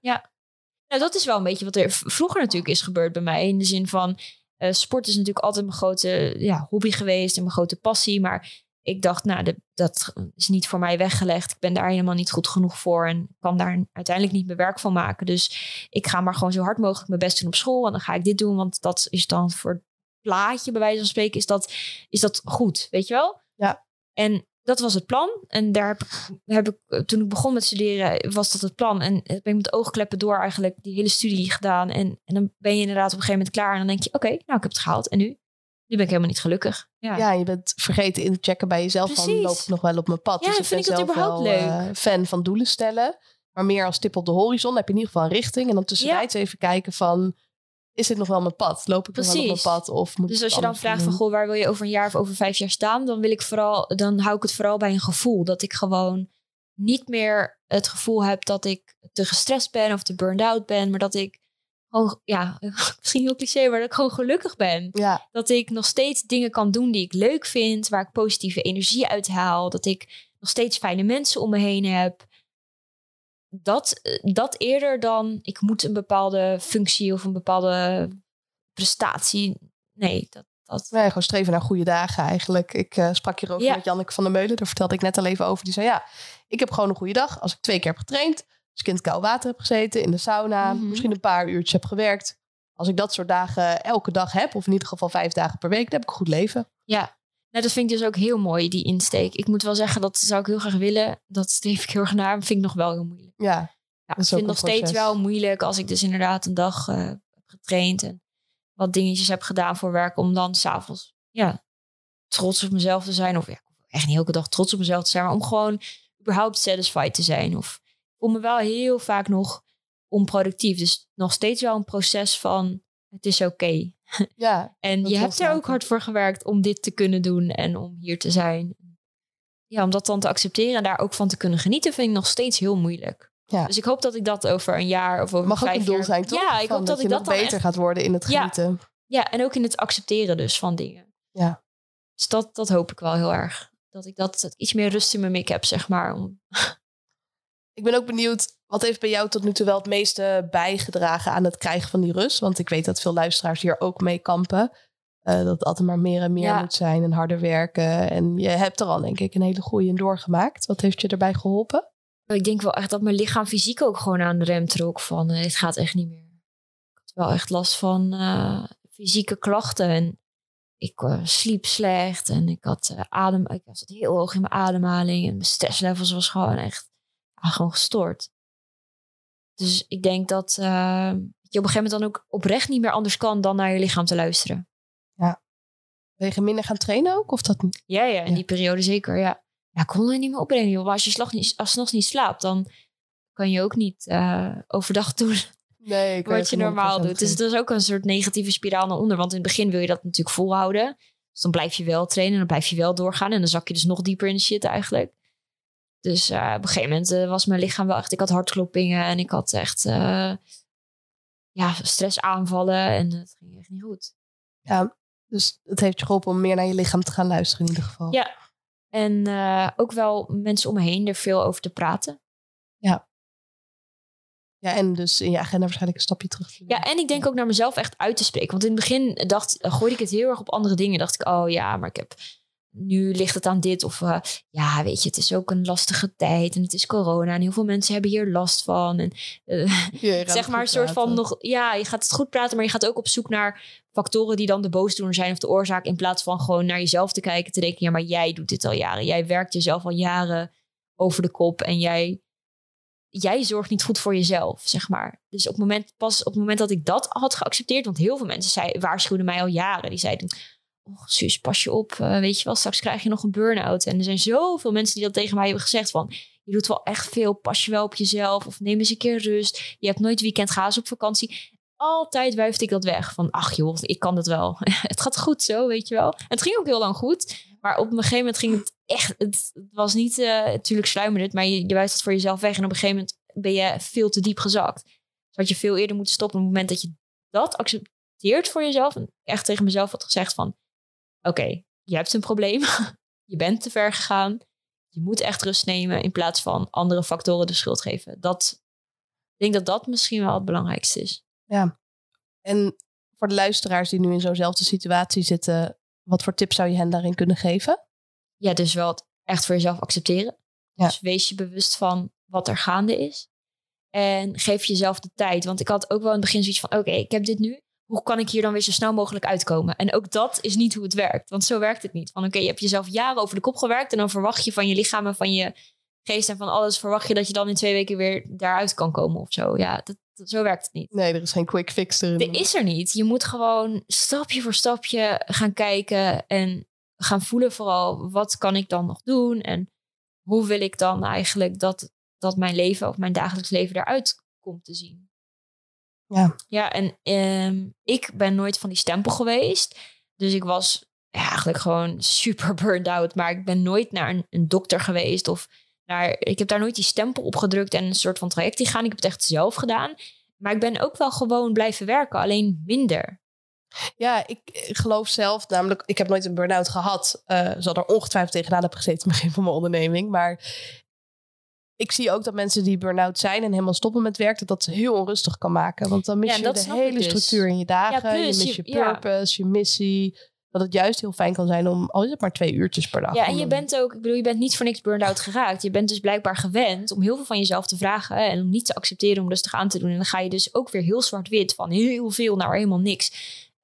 Nou, dat is wel een beetje wat er vroeger natuurlijk is gebeurd bij mij. In de zin van, eh, sport is natuurlijk altijd mijn grote ja, hobby geweest en mijn grote passie. Maar ik dacht, nou, de- dat is niet voor mij weggelegd. Ik ben daar helemaal niet goed genoeg voor en kan daar uiteindelijk niet mijn werk van maken. Dus ik ga maar gewoon zo hard mogelijk mijn best doen op school. En dan ga ik dit doen, want dat is dan voor plaatje, bij wijze van spreken, is dat, is dat goed, weet je wel? Ja. En dat was het plan. En daar heb ik, heb ik, toen ik begon met studeren, was dat het plan. En ben ik met oogkleppen door eigenlijk die hele studie gedaan. En, en dan ben je inderdaad op een gegeven moment klaar. En dan denk je, oké, nou, ik heb het gehaald. En nu? Nu ben ik helemaal niet gelukkig. Ja, ja, je bent vergeten in te checken bij jezelf van, Precies. loop ik nog wel op mijn pad? Ja, dus ik vind ben ik dat zelf überhaupt wel leuk? eh, fan van doelen stellen. Maar meer als tip op de horizon heb je in ieder geval een richting. En dan tussentijds even kijken van, is dit nog wel mijn pad? Loop ik nog wel op mijn pad? Of moet Dus als je dan vraagt doen? van, goh, waar wil je over een jaar of over vijf jaar staan? Dan wil ik vooral, dan hou ik het vooral bij een gevoel. Dat ik gewoon niet meer het gevoel heb dat ik te gestrest ben of te burned out ben. Maar dat ik gewoon, ja, misschien heel cliché, maar dat ik gewoon gelukkig ben. Ja, Dat ik nog steeds dingen kan doen die ik leuk vind, waar ik positieve energie uit haal. Dat ik nog steeds fijne mensen om me heen heb. Dat, eh, dat eerder dan ik moet een bepaalde functie of een bepaalde prestatie. Nee, dat, dat, nee, gewoon streven naar goede dagen eigenlijk. Ik eh, sprak hierover Ja. met Janneke van der Meulen. Daar vertelde ik net al even over. Die zei, ja, ik heb gewoon een goede dag. Als ik twee keer heb getraind, als ik in het koude water heb gezeten, in de sauna, Mhm. misschien een paar uurtjes heb gewerkt. Als ik dat soort dagen elke dag heb, of in ieder geval vijf dagen per week, dan heb ik een goed leven. ja. Nou, dat vind ik dus ook heel mooi, die insteek. Ik moet wel zeggen, dat zou ik heel graag willen. Dat streef ik heel erg naar, maar vind ik nog wel heel moeilijk. Ja, Ja, ik vind het nog steeds wel moeilijk als ik dus inderdaad een dag eh, heb getraind en wat dingetjes heb gedaan voor werk, om dan s'avonds ja, trots op mezelf te zijn. Of ja, echt niet elke dag trots op mezelf te zijn, maar om gewoon überhaupt satisfied te zijn. Of ik voel me wel heel vaak nog onproductief. Dus nog steeds wel een proces van het is oké. ja, En je hebt er ook hard voor gewerkt om dit te kunnen doen en om hier te zijn. Ja, om dat dan te accepteren en daar ook van te kunnen genieten, vind ik nog steeds heel moeilijk. Ja. Dus ik hoop dat ik dat over een jaar of over mag ook een doel jaar... zijn, toch? Ja, ik Van hoop dat, ik dat dan beter echt- gaat worden in het Ja. genieten. Ja, en ook in het accepteren dus van dingen. Ja. Dus dat, dat hoop ik wel heel erg. Dat ik dat, dat iets meer rust in mijn make heb, zeg maar. Om, Ik ben ook benieuwd, wat heeft bij jou tot nu toe wel het meeste bijgedragen aan het krijgen van die rust? Want ik weet dat veel luisteraars hier ook mee kampen. dat het altijd maar meer en meer moet zijn en harder werken. En je hebt er al denk ik een hele goede in doorgemaakt. Wat heeft je erbij geholpen? Ik denk wel echt dat mijn lichaam fysiek ook gewoon aan de rem trok van het gaat echt niet meer. Ik had wel echt last van fysieke klachten en ik sliep slecht en ik had adem, ik zat heel hoog in mijn ademhaling en mijn stresslevels was gewoon echt gewoon gestoord. Dus ik denk dat uh, je op een gegeven moment dan ook oprecht niet meer anders kan dan naar je lichaam te luisteren. Ja. Ben je minder gaan trainen ook? Of dat niet? Ja, ja in die periode zeker. Ja, ja ik kon er niet meer opbrengen. Maar als je slag niet, als niet slaapt, dan kan je ook niet uh, overdag doen nee, wat je normaal doet. Dus het is ook een soort negatieve spiraal naar onder. Want in het begin wil je dat natuurlijk volhouden. Dus dan blijf je wel trainen, dan blijf je wel doorgaan. En dan zak je dus nog dieper in de shit eigenlijk. Dus uh, op een gegeven moment uh, was mijn lichaam wel echt... Ik had hartkloppingen en ik had echt uh, ja, stressaanvallen. En het ging echt niet goed. Ja, dus het heeft je geholpen om meer naar je lichaam te gaan luisteren in ieder geval. Ja, en ook wel mensen om me heen er veel over te praten. Ja. Ja, en dus in je agenda waarschijnlijk een stapje terug. Ja, en ik denk ook naar mezelf echt uit te spreken. Want in het begin dacht, gooide ik het heel erg op andere dingen. Dacht ik, oh ja, maar ik heb nu ligt het aan dit. Of uh, ja, weet je, het is ook een lastige tijd en het is corona en heel veel mensen hebben hier last van. En uh, zeg maar een soort van nog, ja, je gaat het goed praten, maar je gaat ook op zoek naar factoren die dan de boosdoener zijn of de oorzaak. In plaats van gewoon naar jezelf te kijken, te denken, ja, maar jij doet dit al jaren. Jij werkt jezelf al jaren over de kop en jij, jij zorgt niet goed voor jezelf, zeg maar. Dus op het moment, pas op het moment dat ik dat had geaccepteerd, want heel veel mensen zei, waarschuwden mij al jaren, die zeiden oh, zus, pas je op, uh, weet je wel, straks krijg je nog een burn-out. En er zijn zoveel mensen die dat tegen mij hebben gezegd van, je doet wel echt veel, pas je wel op jezelf of neem eens een keer rust. Je hebt nooit weekend, ga op vakantie. Altijd wuifde ik dat weg van, ach joh, ik kan dat wel. het gaat goed zo, weet je wel. het ging ook heel lang goed, maar op een gegeven moment ging het echt, het, was niet, uh, natuurlijk sluimerde het, maar je, je wuift het voor jezelf weg en op een gegeven moment ben je veel te diep gezakt. Dus had je veel eerder moeten stoppen op het moment dat je dat accepteert voor jezelf en echt tegen mezelf had gezegd van, oké, je hebt een probleem. je bent te ver gegaan. Je moet echt rust nemen in plaats van andere factoren de schuld geven. Dat, ik denk dat dat misschien wel het belangrijkste is. Ja, en voor de luisteraars die nu in zo'nzelfde situatie zitten, wat voor tips zou je hen daarin kunnen geven? Ja, dus wel echt voor jezelf accepteren. Ja. Dus wees je bewust van wat er gaande is. En geef jezelf de tijd. Want ik had ook wel in het begin zoiets van: oké, ik heb dit nu hoe kan ik hier dan weer zo snel mogelijk uitkomen? En ook dat is niet hoe het werkt. Want zo werkt het niet. Van oké, je hebt jezelf jaren over de kop gewerkt. En dan verwacht je van je lichaam en van je geest en van alles. Verwacht je dat je dan in twee weken weer daaruit kan komen of zo. Ja, dat, zo werkt het niet. Nee, er is geen quick fix erin. Er is er niet. Je moet gewoon stapje voor stapje gaan kijken. En gaan voelen vooral. Wat kan ik dan nog doen? En hoe wil ik dan eigenlijk dat, dat mijn leven of mijn dagelijks leven eruit komt te zien? Ja, ja en ehm, ik ben nooit van die stempel geweest. Dus ik was ja, eigenlijk gewoon super burned out. Maar ik ben nooit naar een, een dokter geweest. Of naar, ik heb daar nooit die stempel op gedrukt en een soort van traject gaan. Ik heb het echt zelf gedaan. Maar ik ben ook wel gewoon blijven werken, alleen minder. Ja, ik geloof zelf, namelijk, ik heb nooit een burn-out gehad. Uh, zal er ongetwijfeld tegenaan hebben gezeten in het begin van mijn onderneming. Maar ik zie ook dat mensen die burn-out zijn en helemaal stoppen met werk, dat dat ze heel onrustig kan maken. Want dan mis je de hele dus. structuur in je dagen. je mis je, purpose, je missie. Dat het juist heel fijn kan zijn om, al is het maar twee uurtjes per dag. Ja, en je bent ook, ik bedoel, je bent niet voor niks burn-out geraakt. Je bent dus blijkbaar gewend om heel veel van jezelf te vragen en om niet te accepteren om rustig aan te doen. En dan ga je dus ook weer heel zwart-wit van heel veel naar helemaal niks.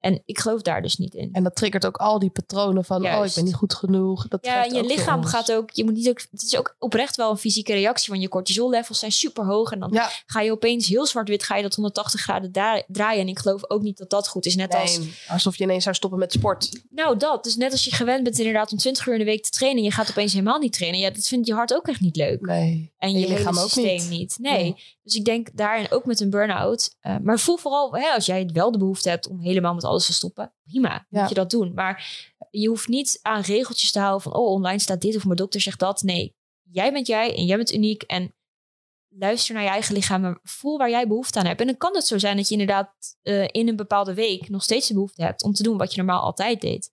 En ik geloof daar dus niet in. En dat triggert ook al die patronen van, oh, ik ben niet goed genoeg. Dat ja, en je lichaam gaat ook, je moet niet ook, het is ook oprecht wel een fysieke reactie, want je cortisol levels zijn super hoog. En dan ga je opeens heel zwart-wit, ga je dat 180 graden draaien. En ik geloof ook niet dat dat goed is. Net nee, als... Alsof je ineens zou stoppen met sport. Nou, dat. Dus net als je gewend bent inderdaad om 20 uur in de week te trainen. En je gaat opeens helemaal niet trainen. Ja, dat vindt je hart ook echt niet leuk. Nee. En je, lichaam ook niet. niet. Nee. Dus ik denk daarin ook met een burn-out. Uh, maar voel vooral, hè, als jij wel de behoefte hebt om helemaal met alles te stoppen prima, moet je dat doen. Maar je hoeft niet aan regeltjes te houden van, oh, online staat dit of mijn dokter zegt dat. Nee, jij bent jij en jij bent uniek en luister naar je eigen lichaam en voel waar jij behoefte aan hebt. En dan kan het zo zijn dat je inderdaad uh, in een bepaalde week nog steeds de behoefte hebt om te doen wat je normaal altijd deed.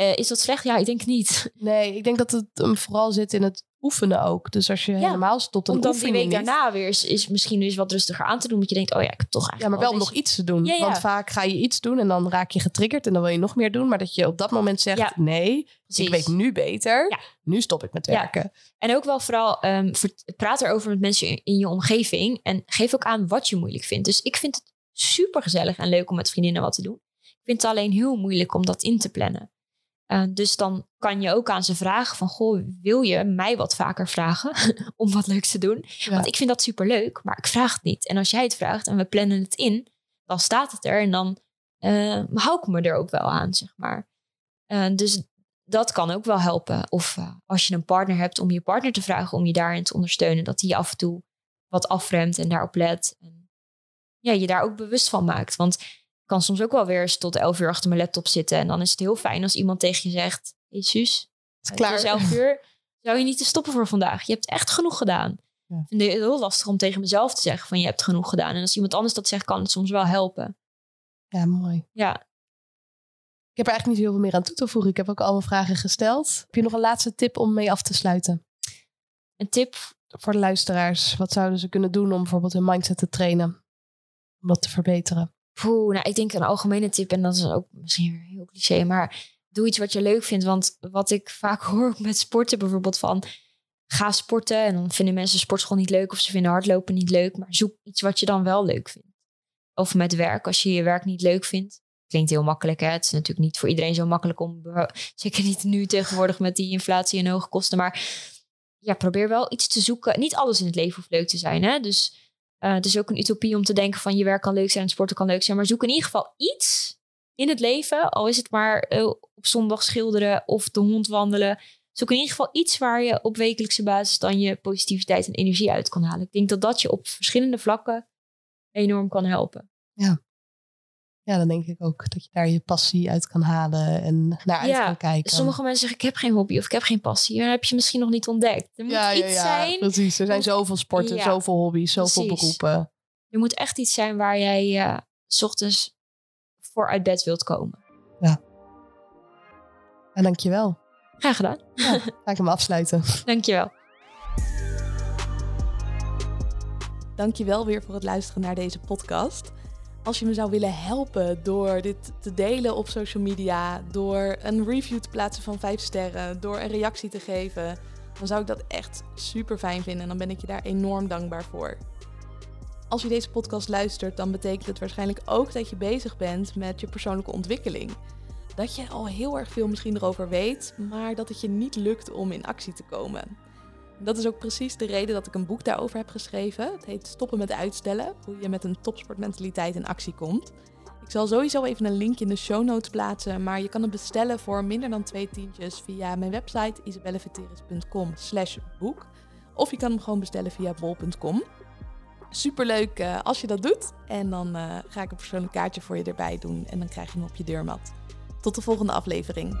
Uh, is dat slecht? Ja, ik denk niet. Nee, ik denk dat het hem vooral zit in het oefenen ook. Dus als je helemaal stopt, dan Om dan die week niet. daarna weer is, is misschien eens wat rustiger aan te doen. Want je denkt, oh ja, ik heb toch Ja, eigenlijk maar wel om nog iets te doen. Ja, ja. Want vaak ga je iets doen en dan raak je getriggerd en dan wil je nog meer doen. Maar dat je op dat moment zegt, Ja. nee, Precies. ik weet nu beter. Ja. Nu stop ik met Ja. werken. En ook wel vooral ehm, praat erover met mensen in, in je omgeving. En geef ook aan wat je moeilijk vindt. Dus ik vind het super gezellig en leuk om met vriendinnen wat te doen. Ik vind het alleen heel moeilijk om dat in te plannen. Eh, dus dan kan je ook aan ze vragen van... Goh, wil je mij wat vaker vragen om wat leuks te doen? Ja. Want ik vind dat super leuk, maar ik vraag het niet. En als jij het vraagt en we plannen het in, dan staat het er. En dan eh, hou ik me er ook wel aan, zeg maar. Eh, dus dat kan ook wel helpen. Of eh, als je een partner hebt, om je partner te vragen om je daarin te ondersteunen. Dat hij je af en toe wat afremt en daarop let. En ja, je daar ook bewust van maakt. Want kan soms ook wel weer eens tot elf uur achter mijn laptop zitten. En dan is het heel fijn als iemand tegen je zegt... Hey zus, Het is klaar. het is elf uur. Zou je niet te stoppen voor vandaag? Je hebt echt genoeg gedaan. Ja. Ik vind het heel lastig om tegen mezelf te zeggen van je hebt genoeg gedaan. En als iemand anders dat zegt, kan het soms wel helpen. Ja, mooi. Ja, Ik heb er eigenlijk niet heel veel meer aan toe te voegen. Ik heb ook al mijn vragen gesteld. Heb je nog een laatste tip om mee af te sluiten? een tip. Voor de luisteraars. Wat zouden ze kunnen doen om bijvoorbeeld hun mindset te trainen? Om dat te verbeteren. Poeh, nou, ik denk een algemene tip, en dat is ook misschien weer heel cliché, maar doe iets wat je leuk vindt. Want wat ik vaak hoor met sporten bijvoorbeeld van ga sporten en dan vinden mensen sportschool niet leuk of ze vinden hardlopen niet leuk, maar zoek iets wat je dan wel leuk vindt. Of met werk, als je je werk niet leuk vindt. Klinkt heel makkelijk, hè? Het is natuurlijk niet voor iedereen zo makkelijk om, zeker niet nu tegenwoordig met die inflatie en hoge kosten, maar ja, probeer wel iets te zoeken. Niet alles in het leven hoeft leuk te zijn, hè? Dus eh, het is ook een utopie om te denken van je werk kan leuk zijn en sporten kan leuk zijn. Maar zoek in ieder geval iets in het leven. Al is het maar eh, op zondag schilderen of de hond wandelen. Zoek in ieder geval iets waar je op wekelijkse basis dan je positiviteit en energie uit kan halen. Ik denk dat dat je op verschillende vlakken enorm kan helpen. Ja, dan denk ik ook dat je daar je passie uit kan halen en naar uit Ja, kan kijken. Sommige mensen zeggen ik heb geen hobby of ik heb geen passie. Maar dat heb je misschien nog niet ontdekt. Er moet ja, ja, iets ja, zijn precies. Er zijn zoveel sporten, Ja, zoveel hobby's, zoveel precies. beroepen. Er moet echt iets zijn waar jij eh, s ochtends voor uit bed wilt komen. En dankjewel. Graag gedaan. Ga ik hem afsluiten. Dankjewel. Dankjewel weer voor het luisteren naar deze podcast. Als je me zou willen helpen door dit te delen op social media, door een review te plaatsen van 5 sterren, door een reactie te geven, dan zou ik dat echt super fijn vinden en dan ben ik je daar enorm dankbaar voor. Als je deze podcast luistert, dan betekent het waarschijnlijk ook dat je bezig bent met je persoonlijke ontwikkeling. Dat je al heel erg veel misschien erover weet, maar dat het je niet lukt om in actie te komen. Dat is ook precies de reden dat ik een boek daarover heb geschreven. Het heet Stoppen met uitstellen, hoe je met een topsportmentaliteit in actie komt. Ik zal sowieso even een link in de show notes plaatsen, maar je kan het bestellen voor minder dan twee tientjes via mijn website isabelleveteris.com slash boek. Of je kan hem gewoon bestellen via bol.com. Superleuk eh, als je dat doet. En dan eh, ga ik een persoonlijk kaartje voor je erbij doen en dan krijg je hem op je deurmat. Tot de volgende aflevering.